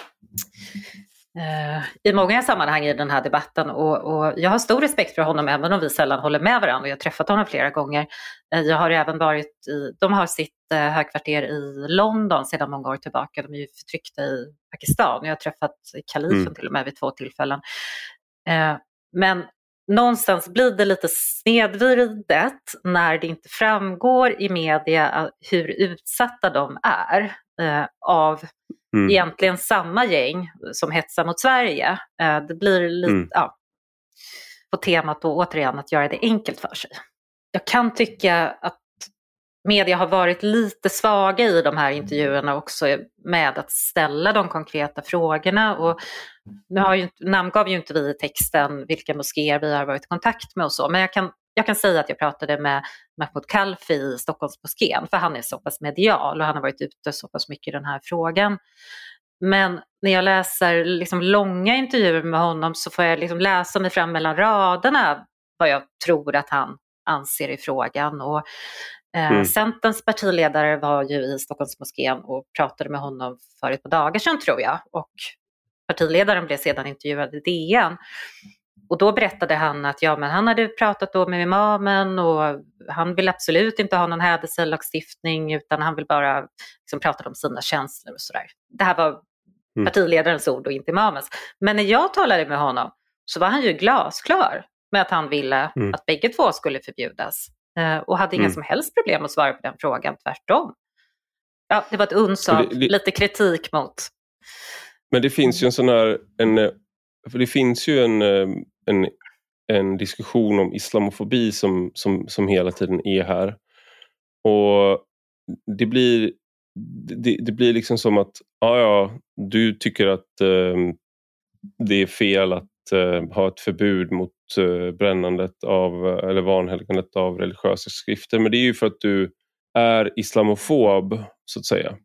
i många sammanhang i den här debatten och, och, jag har stor respekt för honom även om vi sällan håller med varandra. Jag har träffat honom flera gånger. Eh, jag har även varit i, de har sitt eh, högkvarter i London sedan många år tillbaka. De är ju förtryckta i Pakistan. Jag har träffat kalifen mm. till och med vid två tillfällen. Eh, men någonstans blir det lite snedvridet när det inte framgår i media eh, hur utsatta de är eh, av mm. egentligen samma gäng som hetsar mot Sverige. Eh, det blir lite, mm. ja, på temat då återigen att göra det enkelt för sig. Jag kan tycka att media har varit lite svaga i de här intervjuerna också med att ställa de konkreta frågorna. Och nu har ju, namngav ju inte vi i texten vilka moskéer vi har varit i kontakt med och så, men jag kan, jag kan säga att jag pratade med Mahmoud Kalfi i Stockholmsmoskén, för han är så pass medial och han har varit ute så pass mycket i den här frågan. Men när jag läser liksom långa intervjuer med honom så får jag liksom läsa mig fram mellan raderna vad jag tror att han anser i frågan. Och Eh, mm. Centerns partiledare var ju i Stockholmsmoskén och pratade med honom för ett par dagar sedan tror jag. Och partiledaren blev sedan intervjuad i DN. Och då berättade han att ja, men han hade pratat då med imamen och han vill absolut inte ha någon hädelselagstiftning utan han vill bara liksom, prata om sina känslor och sådär. Det här var mm. partiledarens ord och inte imamens. Men när jag talade med honom så var han ju glasklar med att han ville mm. att bägge två skulle förbjudas. Eh, och hade inga mm. som helst problem att svara på den frågan, tvärtom. Ja, det var ett uns av lite kritik mot. Men det finns ju en sån här, en, eh, för det finns ju en, eh, en, en diskussion om islamofobi som, som, som hela tiden är här. Och det blir, det, det blir liksom som att, ja ja, du tycker att eh, det är fel att eh, ha ett förbud mot eh, brännandet av eller vanhelgandet av religiösa skrifter. Men det är ju för att du är islamofob så att säga.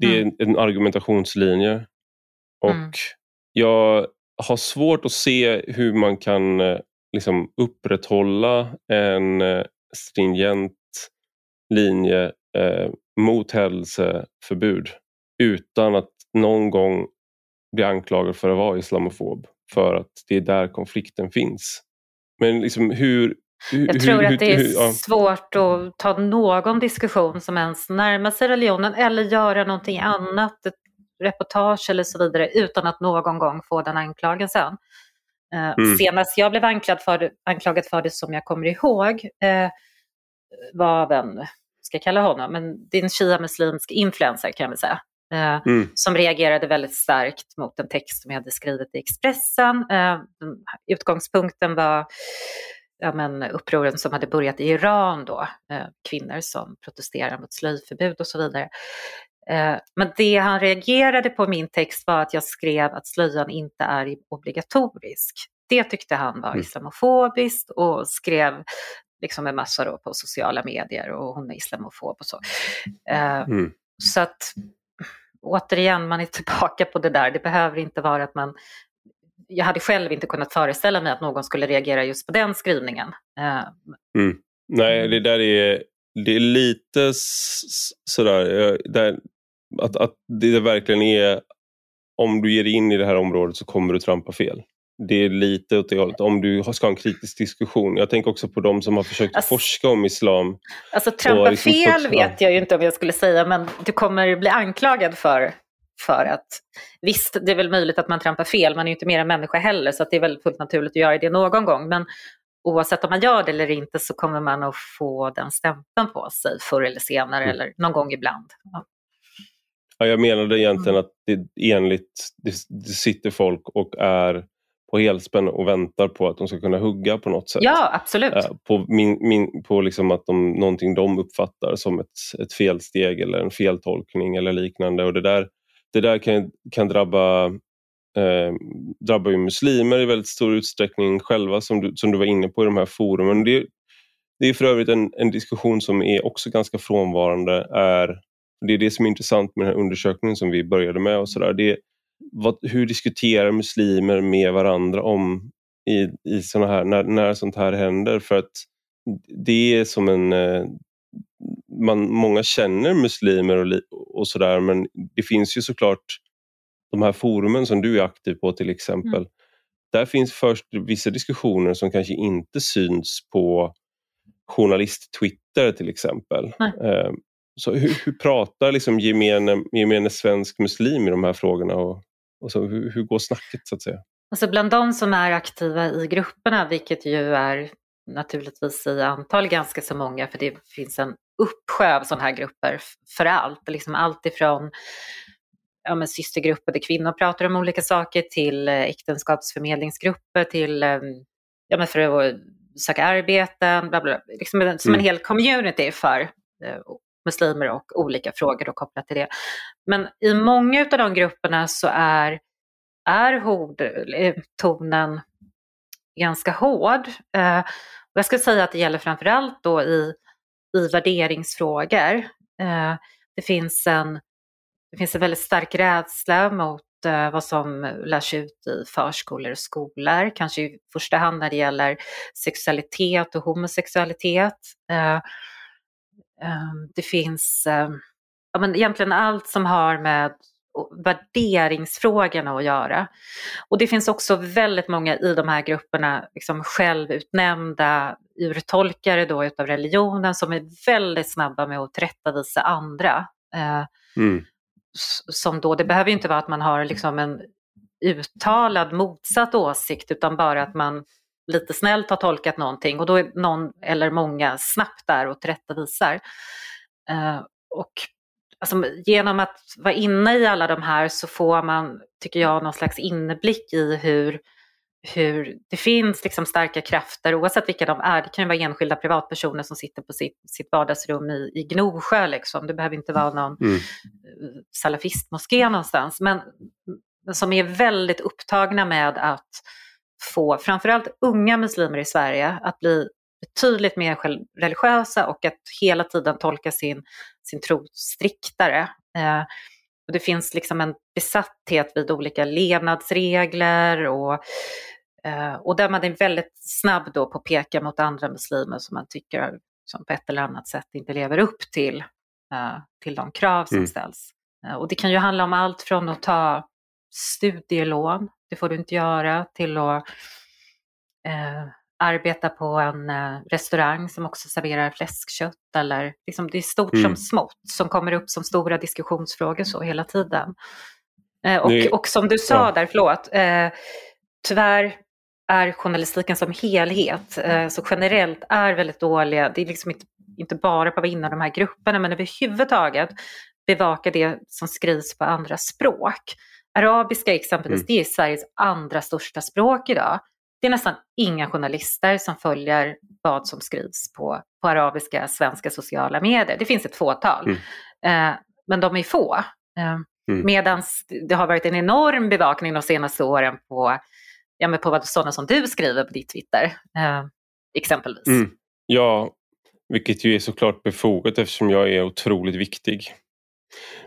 Det är mm. en argumentationslinje. Och mm. jag har svårt att se hur man kan eh, liksom upprätthålla en eh, stringent linje eh, mot hädelseförbud utan att någon gång bli anklagad för att vara islamofob för att det är där konflikten finns. Men liksom hur... hur jag tror hur, att det är hur, ja. svårt att ta någon diskussion som ens närmar sig religionen eller göra någonting annat, reportage eller så vidare, utan att någon gång få den anklagelsen. Uh, mm. Senast jag blev anklagad för, det, anklagad för det som jag kommer ihåg uh, var av en, ska jag kalla honom, men det är en shia-muslimsk influencer kan jag väl säga. Eh, mm. som reagerade väldigt starkt mot en text som jag hade skrivit i Expressen. Eh, utgångspunkten var ja, men, upproren som hade börjat i Iran då, eh, kvinnor som protesterar mot slöjförbud och så vidare. Men det han reagerade på min text var att jag skrev att slöjan inte är obligatorisk. Det tyckte han var mm. islamofobiskt och skrev liksom en massa då på sociala medier och hon är islamofob och så. Mm. Så att återigen, man är tillbaka på det där. Det behöver inte vara att man... Jag hade själv inte kunnat föreställa mig att någon skulle reagera just på den skrivningen. Eh, mm. Nej, det där är, det är lite sådär, där, att, att det verkligen är om du ger dig in i det här området så kommer du trampa fel det är lite åt det hållet. Om du ska ha en kritisk diskussion. Jag tänker också på de som har försökt alltså, forska om islam. Alltså trampa liksom fel fått, vet jag ju inte om jag skulle säga, men du kommer bli anklagad för, för att visst, det är väl möjligt att man trampar fel, man är ju inte mer än människa heller, så det är väl fullt naturligt att göra det någon gång. Men oavsett om man gör det eller inte så kommer man att få den stämpeln på sig förr eller senare mm. eller någon gång ibland. Ja. Ja, jag menade egentligen mm. att det enligt det, det sitter folk och är på helspänn och väntar på att de ska kunna hugga på något sätt. Ja, absolut. Eh, på, min, min, på liksom att de, någonting de uppfattar som ett, ett felsteg eller en feltolkning eller liknande. Och det där, det där kan, kan drabba eh, drabbar ju muslimer i väldigt stor utsträckning själva som du, som du var inne på i de här forumen. Det, det är för övrigt en, en diskussion som är också ganska frånvarande. Är, det är det som är intressant med den här undersökningen som vi började med. och så där. Det, vad, Hur diskuterar muslimer med varandra om i, i såna här, när, när sånt här händer? För att det är som en... Eh, man, många känner muslimer och, och sådär men det finns ju såklart de här forumen som du är aktiv på till exempel. Mm. Där finns först vissa diskussioner som kanske inte syns på journalist-Twitter till exempel. Eh, så hur, hur, pratar liksom gemene, gemene svensk muslim i de här frågorna? Och, och så, hur, hur går snacket så att säga? Alltså bland de som är aktiva i grupperna, vilket ju är naturligtvis i antal ganska så många, för det finns en uppsjö av sådana här grupper för allt. Liksom allt ifrån ja, men systergrupper där kvinnor pratar om olika saker till eh, äktenskapsförmedlingsgrupper till eh, ja, men för att söka arbeten, bla bla, liksom som en mm. hel community för eh, muslimer och olika frågor då kopplat till det. Men i många av de grupperna så är, är hord, eh, tonen ganska hård. Eh, och jag skulle säga att det gäller framförallt då i, i värderingsfrågor. Eh, det finns en det finns en väldigt stark rädsla mot eh, vad som lärs ut i förskolor och skolor, kanske i första hand när det gäller sexualitet och homosexualitet. Eh, eh, det finns ja, men egentligen allt som har med värderingsfrågorna att göra. Och det finns också väldigt många i de här grupperna liksom självutnämnda urtolkare då utav religionen som är väldigt snabba med att tillrättavisa andra. Mm som då, det behöver ju inte vara att man har liksom en uttalad motsatt åsikt utan bara att man lite snällt har tolkat någonting och då är någon eller många snabbt där och tillrättavisar. Uh, och alltså, genom att vara inne i alla de här så får man, tycker jag, någon slags inblick i hur hur det finns liksom starka krafter, oavsett vilka de är. Det kan ju vara enskilda privatpersoner som sitter på sitt, sitt vardagsrum i, i Gnosjö. Liksom. Det behöver inte vara någon mm. salafistmoské någonstans. Men som är väldigt upptagna med att få framförallt unga muslimer i Sverige att bli betydligt mer religiösa och att hela tiden tolka sin, sin tro striktare. Eh, och det finns liksom en besatthet vid olika levnadsregler och, eh, och där man är väldigt snabb då på att peka mot andra muslimer som man tycker som på ett eller annat sätt inte lever upp till, eh, till de krav som mm. ställs. Eh, och det kan ju handla om allt från att ta studielån, det får du inte göra, till att eh, arbeta på en eh, restaurang som också serverar fläskkött. Eller, liksom, det är stort mm. som smått som kommer upp som stora diskussionsfrågor så hela tiden. Eh, och, och som du sa ja. där, förlåt, eh, tyvärr är journalistiken som helhet, eh, så generellt är väldigt dåliga, det är liksom inte, inte bara på att vara inne i de här grupperna, men överhuvudtaget bevaka det som skrivs på andra språk. Arabiska exempelvis, mm. det är Sveriges andra största språk idag det är nästan inga journalister som följer vad som skrivs på, på arabiska, svenska sociala medier. Det finns ett fåtal, mm. eh, men de är få. Eh, mm. Medan det har varit en enorm bevakning de senaste åren på, ja, men på vad sådana som du skriver på ditt Twitter, eh, exempelvis. Mm. Ja, vilket ju är såklart befogat eftersom jag är otroligt viktig.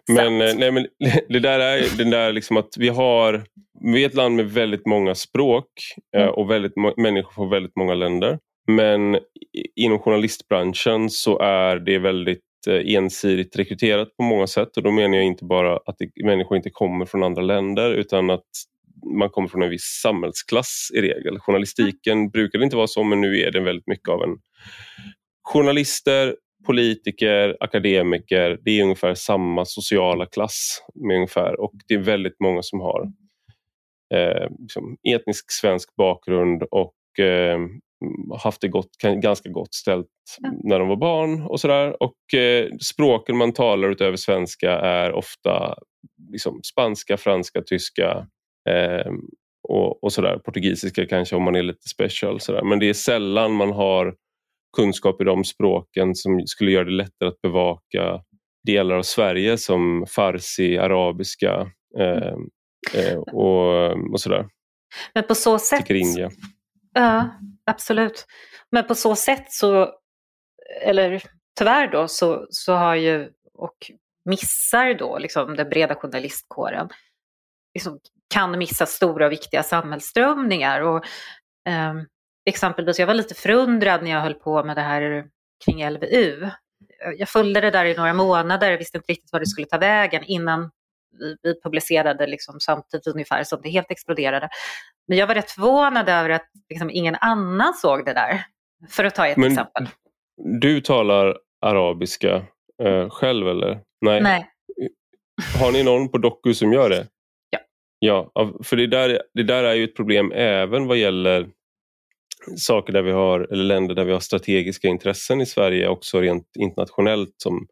Men, eh, nej, men det där är den där liksom att vi har vi är ett land med väldigt många språk eh, mm. och väldigt människor från väldigt många länder. Men inom journalistbranschen så är det väldigt eh, ensidigt rekryterat på många sätt och då menar jag inte bara att det, människor inte kommer från andra länder utan att man kommer från en viss samhällsklass i regel. Journalistiken brukar inte vara så men nu är det väldigt mycket av en journalister, politiker, akademiker, det är ungefär samma sociala klass med ungefär och det är väldigt många som har eh, liksom etnisk svensk bakgrund och eh, haft det gott, ganska gott ställt när de var barn och sådär. Och eh, språken man talar utöver svenska är ofta liksom, spanska, franska, tyska. Eh, och, och sådär. Portugisiska kanske om man är lite special. Sådär. Men det är sällan man har kunskap i de språken som skulle göra det lättare att bevaka delar av Sverige som farsi, arabiska eh, eh, och, och sådär. Men på så sätt... Ja, absolut. Men på så sätt så, eller tyvärr då, så, så har ju, och missar då liksom den breda journalistkåren, liksom, kan missa stora och viktiga samhällsströmningar. Och, eh, exempelvis, jag var lite förundrad när jag höll på med det här kring LVU. Jag följde det där i några månader, visste inte riktigt vad det skulle ta vägen innan vi, vi publicerade liksom samtidigt ungefär som det helt exploderade. Men jag var rätt förvånad över att liksom ingen annan såg det där. För att ta ett Men exempel. Du talar arabiska eh, själv eller? Nej. Nej. Har ni någon på Doku som gör det? Ja. Ja, för det där, det där är ju ett problem även vad gäller saker där vi har, eller länder där vi har strategiska intressen i Sverige också rent internationellt som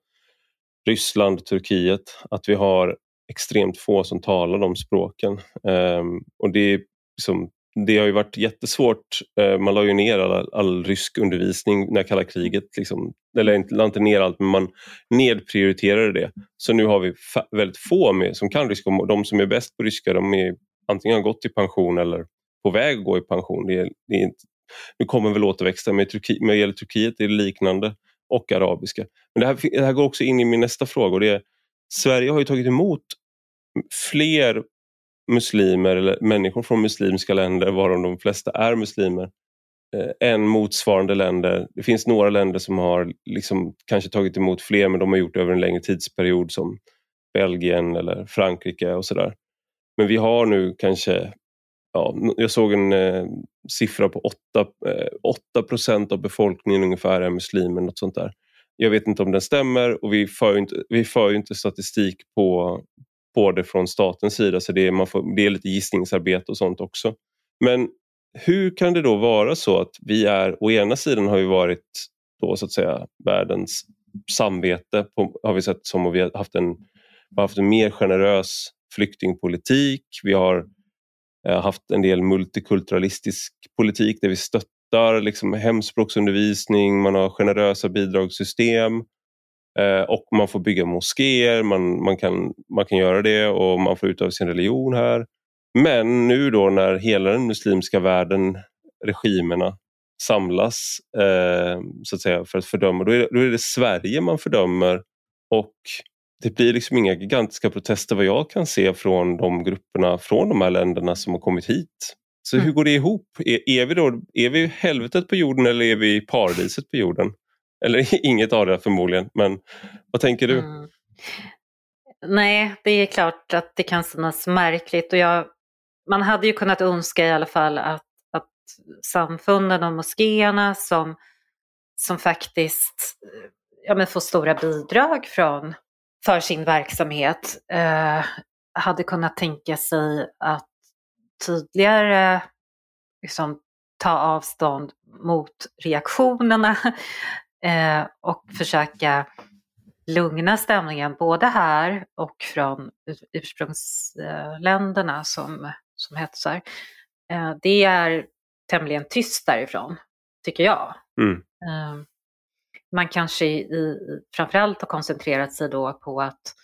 Ryssland, Turkiet, att vi har extremt få som talar de språken. Um, och det, liksom, det har ju varit jättesvårt. Uh, man la ju ner all, all rysk undervisning när kalla kriget, liksom, eller inte, inte ner allt, men man nedprioriterade det. Så nu har vi väldigt få med, som kan ryska. De som är bäst på ryska de är antingen har gått i pension eller på väg att gå i pension. Det är, det är nu kommer väl återväxten, men när det gäller Turkiet är det liknande och arabiska. Men det här, det här går också in i min nästa fråga och det är Sverige har ju tagit emot fler muslimer eller människor från muslimska länder, varav de flesta är muslimer, eh, än motsvarande länder. Det finns några länder som har liksom kanske tagit emot fler men de har gjort det över en längre tidsperiod som Belgien eller Frankrike och sådär. Men vi har nu kanske, ja, jag såg en eh, siffra på 8, eh, 8 procent av befolkningen ungefär är muslimer, något sånt där. Jag vet inte om den stämmer och vi för inte, vi för inte statistik på, på det från statens sida så det är, man får, det är lite gissningsarbete och sånt också. Men hur kan det då vara så att vi är, å ena sidan har vi varit då så att säga världens samvete på, har vi sett som och vi har haft en, har haft en mer generös flyktingpolitik. Vi har eh, Eh, haft en del multikulturalistisk politik där vi stöttar liksom, hemspråksundervisning, man har generösa bidragssystem eh, och man får bygga moskéer, man, man, kan, man kan göra det och man får utöva sin religion här. Men nu då när hela den muslimska världen, regimerna, samlas eh, så att säga, för att fördöma, då är, det, då är det Sverige man fördömer och det blir liksom inga gigantiska protester vad jag kan se från de grupperna från de här länderna som har kommit hit. Så mm. hur går det ihop? Är, är, vi då, är vi helvetet på jorden eller är vi paradiset på jorden? Eller inget av det förmodligen, men vad tänker du? Mm. Nej, det är klart att det kan synas märkligt och jag, man hade ju kunnat önska i alla fall att, att samfunden och moskéerna som, som faktiskt ja, men får stora bidrag från, för sin verksamhet eh, hade kunnat tänka sig att tydligare liksom, ta avstånd mot reaktionerna eh, och försöka lugna stämningen både här och från ursprungsländerna som, som hetsar. Eh, det är tämligen tyst därifrån, tycker jag. Mm. Man kanske i, framförallt har koncentrerat sig då på att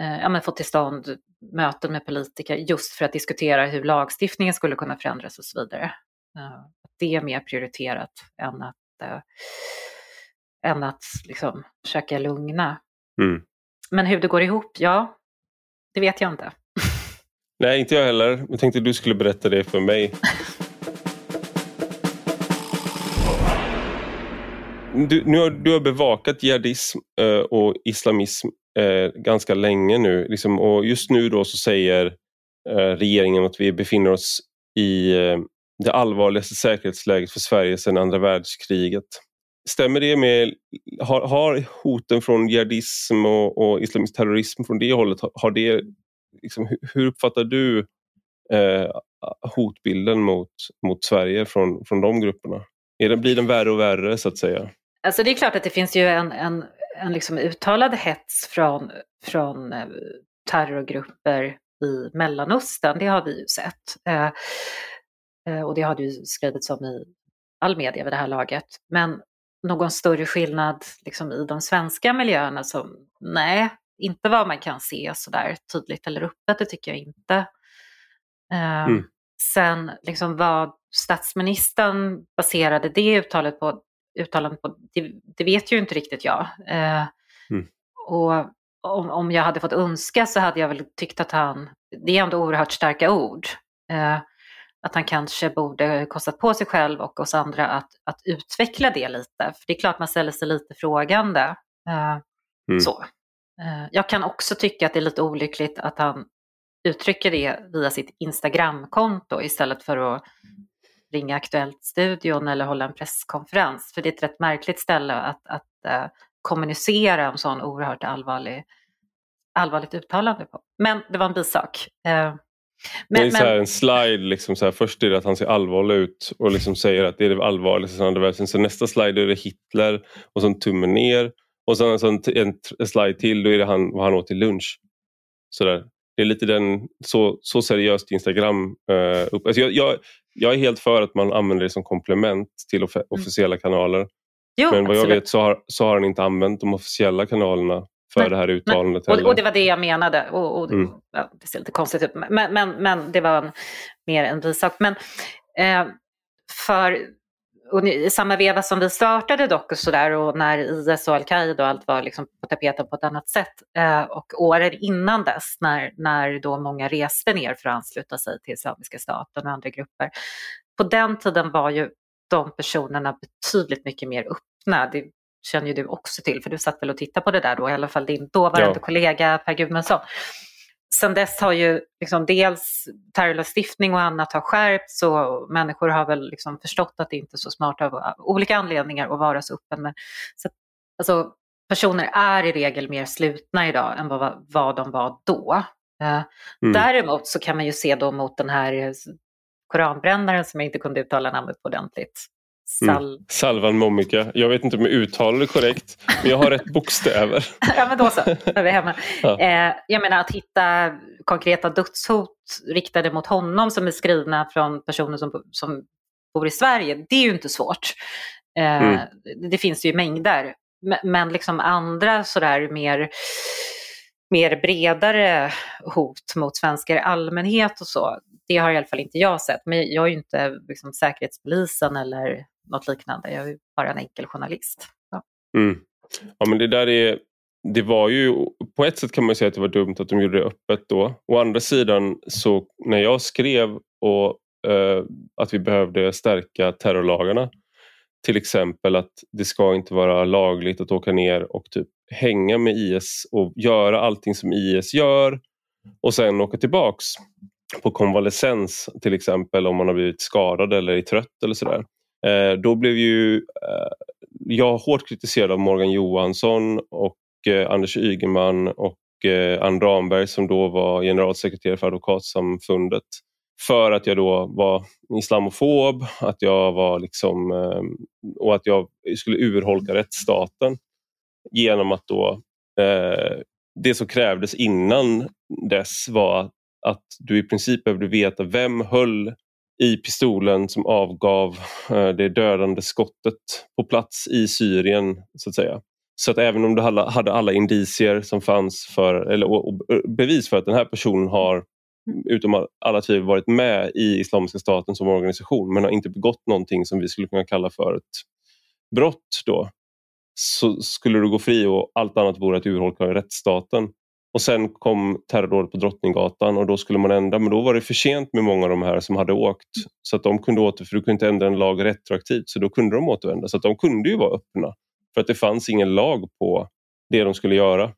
eh, ja, få till stånd möten med politiker just för att diskutera hur lagstiftningen skulle kunna förändras och så vidare. Eh, det är mer prioriterat än att eh, än att liksom försöka lugna. Mm. Men hur det går ihop, ja, det vet jag inte. Nej, inte jag heller. Jag tänkte att du skulle berätta det för mig. Du, nu har, du har bevakat jihadism eh, och islamism eh, ganska länge nu. Liksom, och just nu då så säger eh, regeringen att vi befinner oss i eh, det allvarligaste säkerhetsläget för Sverige sedan andra världskriget. Stämmer det med, har, har hoten från jihadism och, och islamisk terrorism från det hållet, har det, liksom, hur uppfattar du eh, hotbilden mot, mot Sverige från, från de grupperna? Är den, blir den värre och värre så att säga? Alltså det är klart att det finns ju en, en, en liksom uttalad hets från, från eh, terrorgrupper i Mellanöstern, det har vi ju sett. Eh, eh, och det har det ju skrivits om i all media vid det här laget. Men någon större skillnad liksom, i de svenska miljöerna, som, nej, inte vad man kan se sådär tydligt eller öppet, det tycker jag inte. Eh, mm. Sen liksom vad statsministern baserade det uttalet på, uttalandet på, det, det vet ju inte riktigt jag. Eh, mm. Och om, om jag hade fått önska så hade jag väl tyckt att han, det är ändå oerhört starka ord, eh, att han kanske borde kostat på sig själv och oss andra att, att utveckla det lite. För det är klart man ställer sig lite frågande. Eh, mm. så. Eh, jag kan också tycka att det är lite olyckligt att han uttrycker det via sitt Instagramkonto istället för att ringa Aktuellt-studion eller hålla en presskonferens. För det är ett rätt märkligt ställe att, att uh, kommunicera om sån oerhört allvarlig, allvarligt uttalande på. Men det var en bisak. Uh, men, det är men... en slide, liksom så här, först är det att han ser allvarlig ut och liksom säger att det är det allvarligaste andra världskriget. Så nästa slide är det Hitler och så en tumme ner och sen alltså en, en slide till, då är det han, vad han åt till lunch. Så där. Det är lite den, så, så seriöst Instagram uh, upp. Alltså jag, jag, jag, är helt för att man använder det som komplement till off mm. officiella kanaler. Jo, Men vad jag vet så har, så har han inte använt de officiella kanalerna för nej, det här uttalandet. Och, och, det var det jag menade. Och, och mm. ja, det ser lite konstigt ut, men, men, men det var en, mer en bisak. Men eh, för och i samma veva som vi startade dock och sådär och när IS och Al-Qaida och allt var liksom på tapeten på ett annat sätt eh, och åren innan dess när, när då många reste ner för att ansluta sig till Islamiska staten och andra grupper. På den tiden var ju de personerna betydligt mycket mer öppna. Det känner ju du också till för du satt väl och tittade på det där då, i alla fall din dåvarande ja. kollega Per Gudmundsson sen dess har ju liksom dels terrorlagstiftning och annat har skärpts och människor har väl liksom förstått att det inte är så smart av olika anledningar att vara så öppen med. Så, alltså, personer är i regel mer slutna idag än vad, vad de var då. Eh, mm. Däremot så kan man ju se då mot den här koranbrännaren som jag inte kunde uttala namnet på ordentligt. Mm. Sal... Mm. Salvan Momika. Jag vet inte om jag uttalar det korrekt, men jag har rätt bokstäver. ja, men då så. Då är vi hemma. Ja. Eh, jag menar att hitta konkreta dödshot riktade mot honom som är skrivna från personer som, som bor i Sverige, det är ju inte svårt. Eh, mm. Det finns ju mängder. Men liksom andra sådär mer mer bredare hot mot svenskar i allmänhet och så, det har i alla fall inte jag sett. Men jag är ju inte liksom, Säkerhetspolisen eller något liknande. Jag är bara en enkel journalist. Ja. Mm. ja men det där är det var ju, på ett sätt kan man säga att det var dumt att de gjorde det öppet då. Å andra sidan så när jag skrev och, eh, att vi behövde stärka terrorlagarna till exempel att det ska inte vara lagligt att åka ner och typ hänga med IS och göra allting som IS gör och sen åka tillbaks på konvalescens till exempel om man har blivit skadad eller är trött eller sådär. Eh, då blev ju eh, jag hårt kritiserad av Morgan Johansson och eh, Anders Ygeman och eh, Ann Ramberg som då var generalsekreterare för Advokatsamfundet för att jag då var islamofob, att jag var liksom, eh, och att jag skulle urholka rättsstaten genom att då eh, det som krävdes innan dess var att du i princip behövde veta vem höll i pistolen som avgav eh, det dödande skottet på plats i Syrien så att säga. Så att även om du hade alla indicier som fanns för, eller eh, bevis för att den här personen har utom alla tvivel varit med i Islamiska staten som organisation men har inte begått någonting som vi skulle kunna kalla för ett brott då så skulle du gå fri och allt annat vore att urholka rättsstaten. Och sen kom terrordådet på Drottninggatan och då skulle man ändra men då var det för sent med många av de här som hade åkt så att de kunde åter, för du kunde inte ändra en lag retroaktivt så då kunde de återvända så att de kunde ju vara öppna för att det fanns ingen lag på det de skulle göra.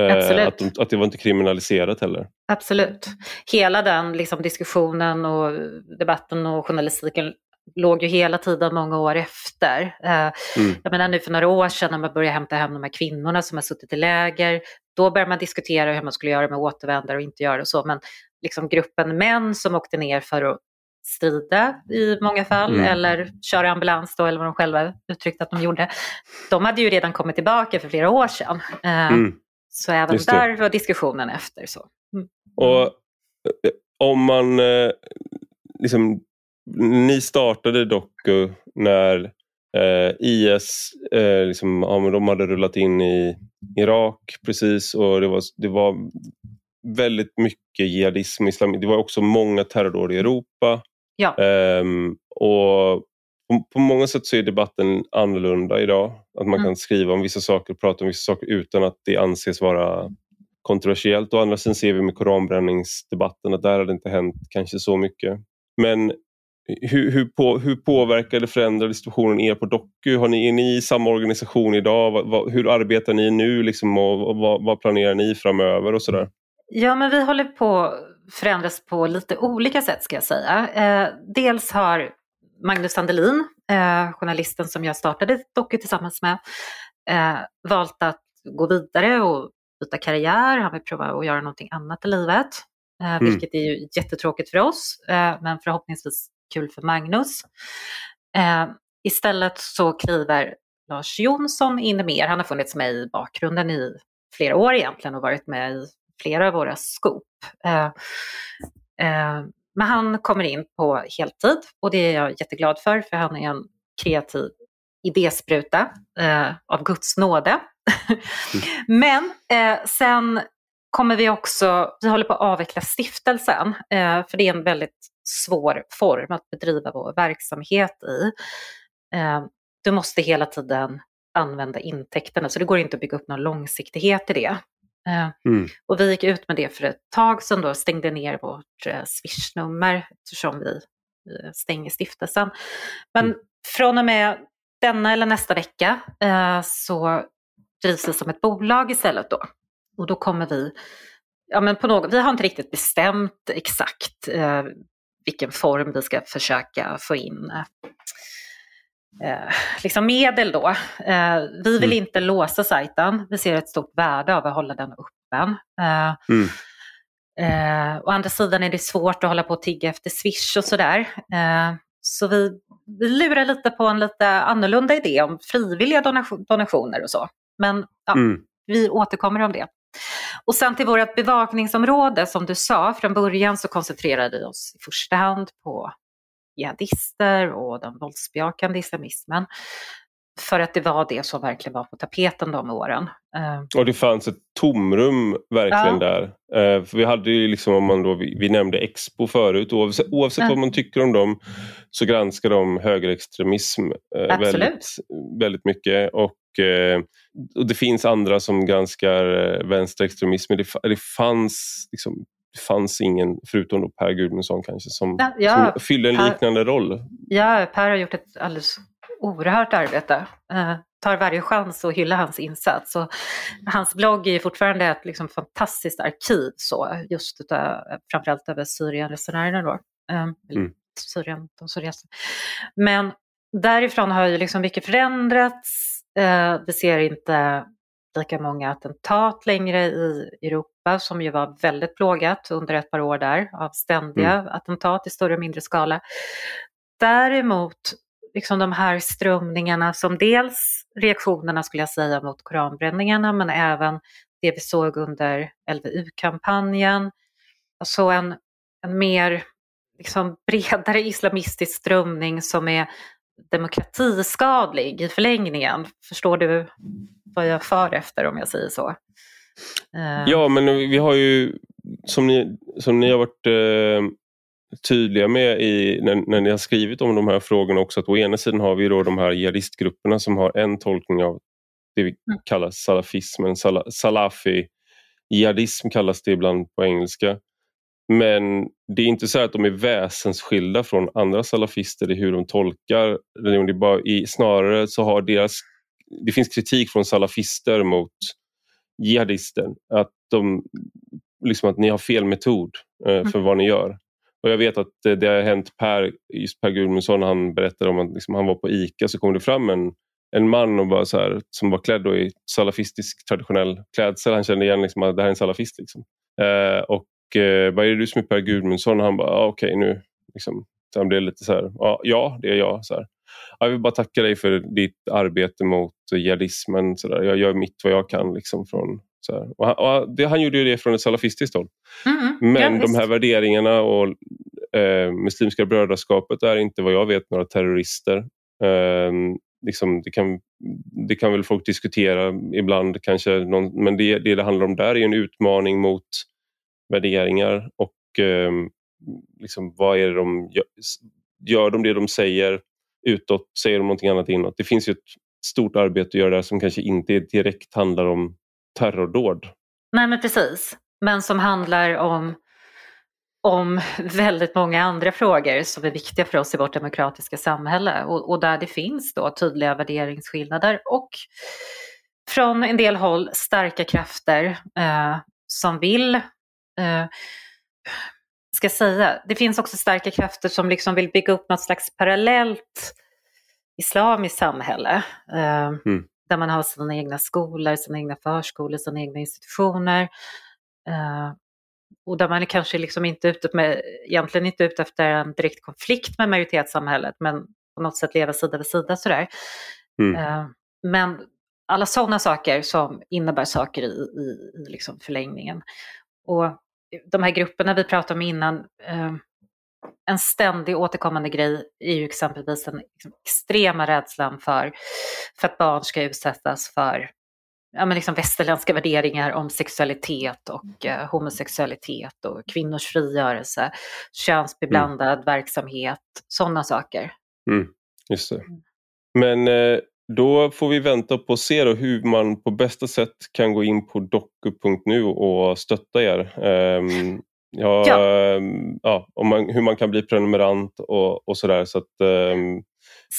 Eh, att, de, att, det var inte kriminaliserat heller. Absolut. Hela den liksom, diskussionen och debatten och journalistiken låg ju hela tiden många år efter. Eh, mm. Jag menar nu för några år sedan när man började hämta hem de här kvinnorna som har suttit i läger, då började man diskutera hur man skulle göra med återvändare och inte göra och så. Men liksom gruppen män som åkte ner för att strida i många fall mm. eller köra ambulans då eller vad de själva uttryckte att de gjorde. De hade ju redan kommit tillbaka för flera år sedan. Eh, mm. Så även där var diskussionen efter. Så. Mm. Och om man eh, liksom, ni startade Doku när eh, IS eh, liksom, ja, de hade rullat in i Irak precis och det var, det var väldigt mycket jihadism islam. Det var också många terrordåd i Europa. Ja. Um, och på, på, många sätt så är debatten annorlunda idag. Att man mm. kan skriva om vissa saker och prata om vissa saker utan att det anses vara kontroversiellt. Å andra sidan ser vi med koranbränningsdebatten att där har det inte hänt kanske så mycket. Men hur, hur, på, hur påverkar eller förändrar situationen er på Doku? Har ni, är ni i samma organisation idag? Vad, vad, hur arbetar ni nu liksom och, och vad, vad, planerar ni framöver och sådär? Ja, men vi håller på att förändras på lite olika sätt ska jag säga. Eh, dels har Magnus Sandelin, eh, journalisten som jag startade Doku tillsammans med, eh, valt att gå vidare och byta karriär. Han vill prova att göra någonting annat i livet. Eh, mm. Vilket är ju jättetråkigt för oss, eh, men förhoppningsvis kul för Magnus. Eh, istället så kliver Lars Jonsson in mer. Han har funnits med i bakgrunden i flera år egentligen och varit med i flera av våra skop. Eh, eh, men han kommer in på heltid och det är jag jätteglad för, för han är en kreativ idéspruta eh, av Guds nåde. mm. Men eh, sen kommer vi också, vi håller på att avveckla stiftelsen, eh, för det är en väldigt svår form att bedriva vår verksamhet i. Eh, du måste hela tiden använda intäkterna, så det går inte att bygga upp någon långsiktighet i det. Eh, mm. Och vi gick ut med det för ett tag sedan då, stängde ner vårt eh, swishnummer eftersom vi stänger stiftelsen. Men mm. från och med denna eller nästa vecka så drivs det som ett bolag istället då. Och då kommer vi, ja men på något, vi har inte riktigt bestämt exakt eh, vilken form vi ska försöka få in eh, liksom medel då. Eh, vi vill mm. inte låsa sajten, vi ser ett stort värde av att hålla den öppen. Eh, mm. Eh, å andra sidan är det svårt att hålla på och tigga efter Swish och sådär. Eh, så vi, vi lurar lite på en lite annorlunda idé om frivilliga donation, donationer och så. Men ja, mm. vi återkommer om det. Och sen till vårt bevakningsområde, som du sa, från början så koncentrerade vi oss i första hand på jihadister och den våldsbejakande islamismen. För att det var det som verkligen var på tapeten de åren. Eh, och det fanns ett tomrum verkligen ja. där. Eh, för vi hade ju liksom, om man då, vi nämnde Expo förut, oavsett, oavsett ja. vad man tycker om dem så granskar de högerextremism eh, väldigt, väldigt mycket. Och och det finns andra som granskar vänsterextremism. Det, det fanns liksom, det fanns ingen, förutom då Per Gudmundsson kanske, som, ja, som fyller en per, liknande roll. Ja, Per har gjort ett alldeles oerhört arbete. Eh, tar varje chans att hylla hans insats. Och hans blogg är fortfarande ett liksom, fantastiskt arkiv, så, just utav, framförallt över Syrienresenärerna. Då. Eh, mm. Syrien, de Syrien. Men därifrån har ju liksom mycket förändrats. Eh, vi ser inte lika många attentat längre i Europa som ju var väldigt plågat under ett par år där av ständiga mm. attentat i större och mindre skala. Däremot liksom de här strömningarna som dels reaktionerna skulle jag säga mot koranbränningarna men även det vi såg under LVU-kampanjen. Alltså en, en mer liksom bredare islamistisk strömning som är demokratiskadlig i förlängningen. Förstår du vad jag för efter om jag säger så? Eh. Ja, men vi har ju som ni, som ni har varit eh, tydliga med i, när, när ni har skrivit om de här frågorna också att å ena sidan har vi då de här jihadistgrupperna som har en tolkning av det vi mm. kallar salafismen, sal, salafi. Jihadism kallas det ibland på engelska. Men det är inte så att de är väsensskilda från andra salafister i hur de tolkar religion. Det bara i, snarare så har deras, det finns kritik från salafister mot jihadister. Att, de, liksom att ni har fel metod eh, för mm. vad ni gör. Och Jag vet att det, det har hänt Per, just Per Gudmundsson, han berättade om att liksom, han var på ICA så kom det fram en, en man och bara så här, som var klädd i salafistisk traditionell klädsel. Han kände igen liksom, att det här är en salafist. Liksom. Eh, och eh, vad är det du som är Per Gudmundsson? Och han bara, ah, okej okay, nu. Liksom. Så han blev lite så här, ah, ja det är jag. Så här. Jag vill bara tacka dig för ditt arbete mot jihadismen. Så där. Jag gör mitt vad jag kan. Liksom, från, Så och han, och det, han gjorde det från ett salafistiskt håll. Mm, Men ja, de här värderingarna och eh, Muslimska brödraskapet är inte vad jag vet några terrorister. Eh, liksom, det, kan, det kan väl folk diskutera ibland kanske, någon, men det, det det handlar om där är en utmaning mot värderingar och eh, liksom, vad är det de gör, gör de det de säger utåt, säger de någonting annat inåt. Det finns ju ett stort arbete att göra där som kanske inte direkt handlar om terrordåd. Nej men precis, men som handlar om, om väldigt många andra frågor som är viktiga för oss i vårt demokratiska samhälle och, och där det finns då tydliga värderingsskillnader och från en del håll starka krafter eh, som vill eh, ska säga, det finns också starka krafter som liksom vill bygga upp något slags parallellt islamiskt samhälle. Eh, Mm. Där man har sina egna skolor, sina egna förskolor, sina egna institutioner. Eh, och där man är kanske liksom inte ute med, egentligen inte ute efter en direkt konflikt med majoritetssamhället, men på något sätt leva sida vid sida sådär. Mm. Eh, men alla sådana saker som innebär saker i, i, i liksom förlängningen. Och de här grupperna vi pratade om innan, eh, en ständig återkommande grej är ju exempelvis den liksom extrema rädslan för, för att barn ska utsättas för ja, men liksom västerländska värderingar om sexualitet och eh, homosexualitet och kvinnors frigörelse, könsbeblandad verksamhet, sådana saker. Mm. Just det. Men eh, då får vi vänta på att se hur man på bästa sätt kan gå in på doku.nu och stötta er. Ehm, ja, Ja. ehm, ja, om man, hur man kan bli prenumerant och, och sådär. Så att, fram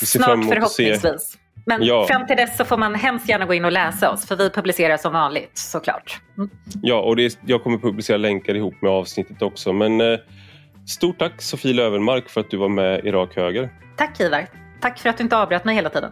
Snart förhoppningsvis. Men Ja. fram till dess så får man hemskt gärna gå in och läsa oss, för vi publicerar som vanligt såklart. Mm. Ja, och är- jag kommer publicera länkar ihop med avsnittet också. Men eh, stort tack Sofie Lövenmark för att du var med i Rak Höger. Tack Ivar. Tack för att du inte avbröt mig hela tiden.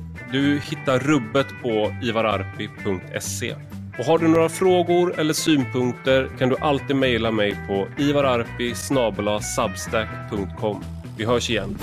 Du hittar rubbet på ivararpi.se. Och har du några frågor eller synpunkter kan du alltid mejla mig på ivararpi substack.com. Vi hörs igen.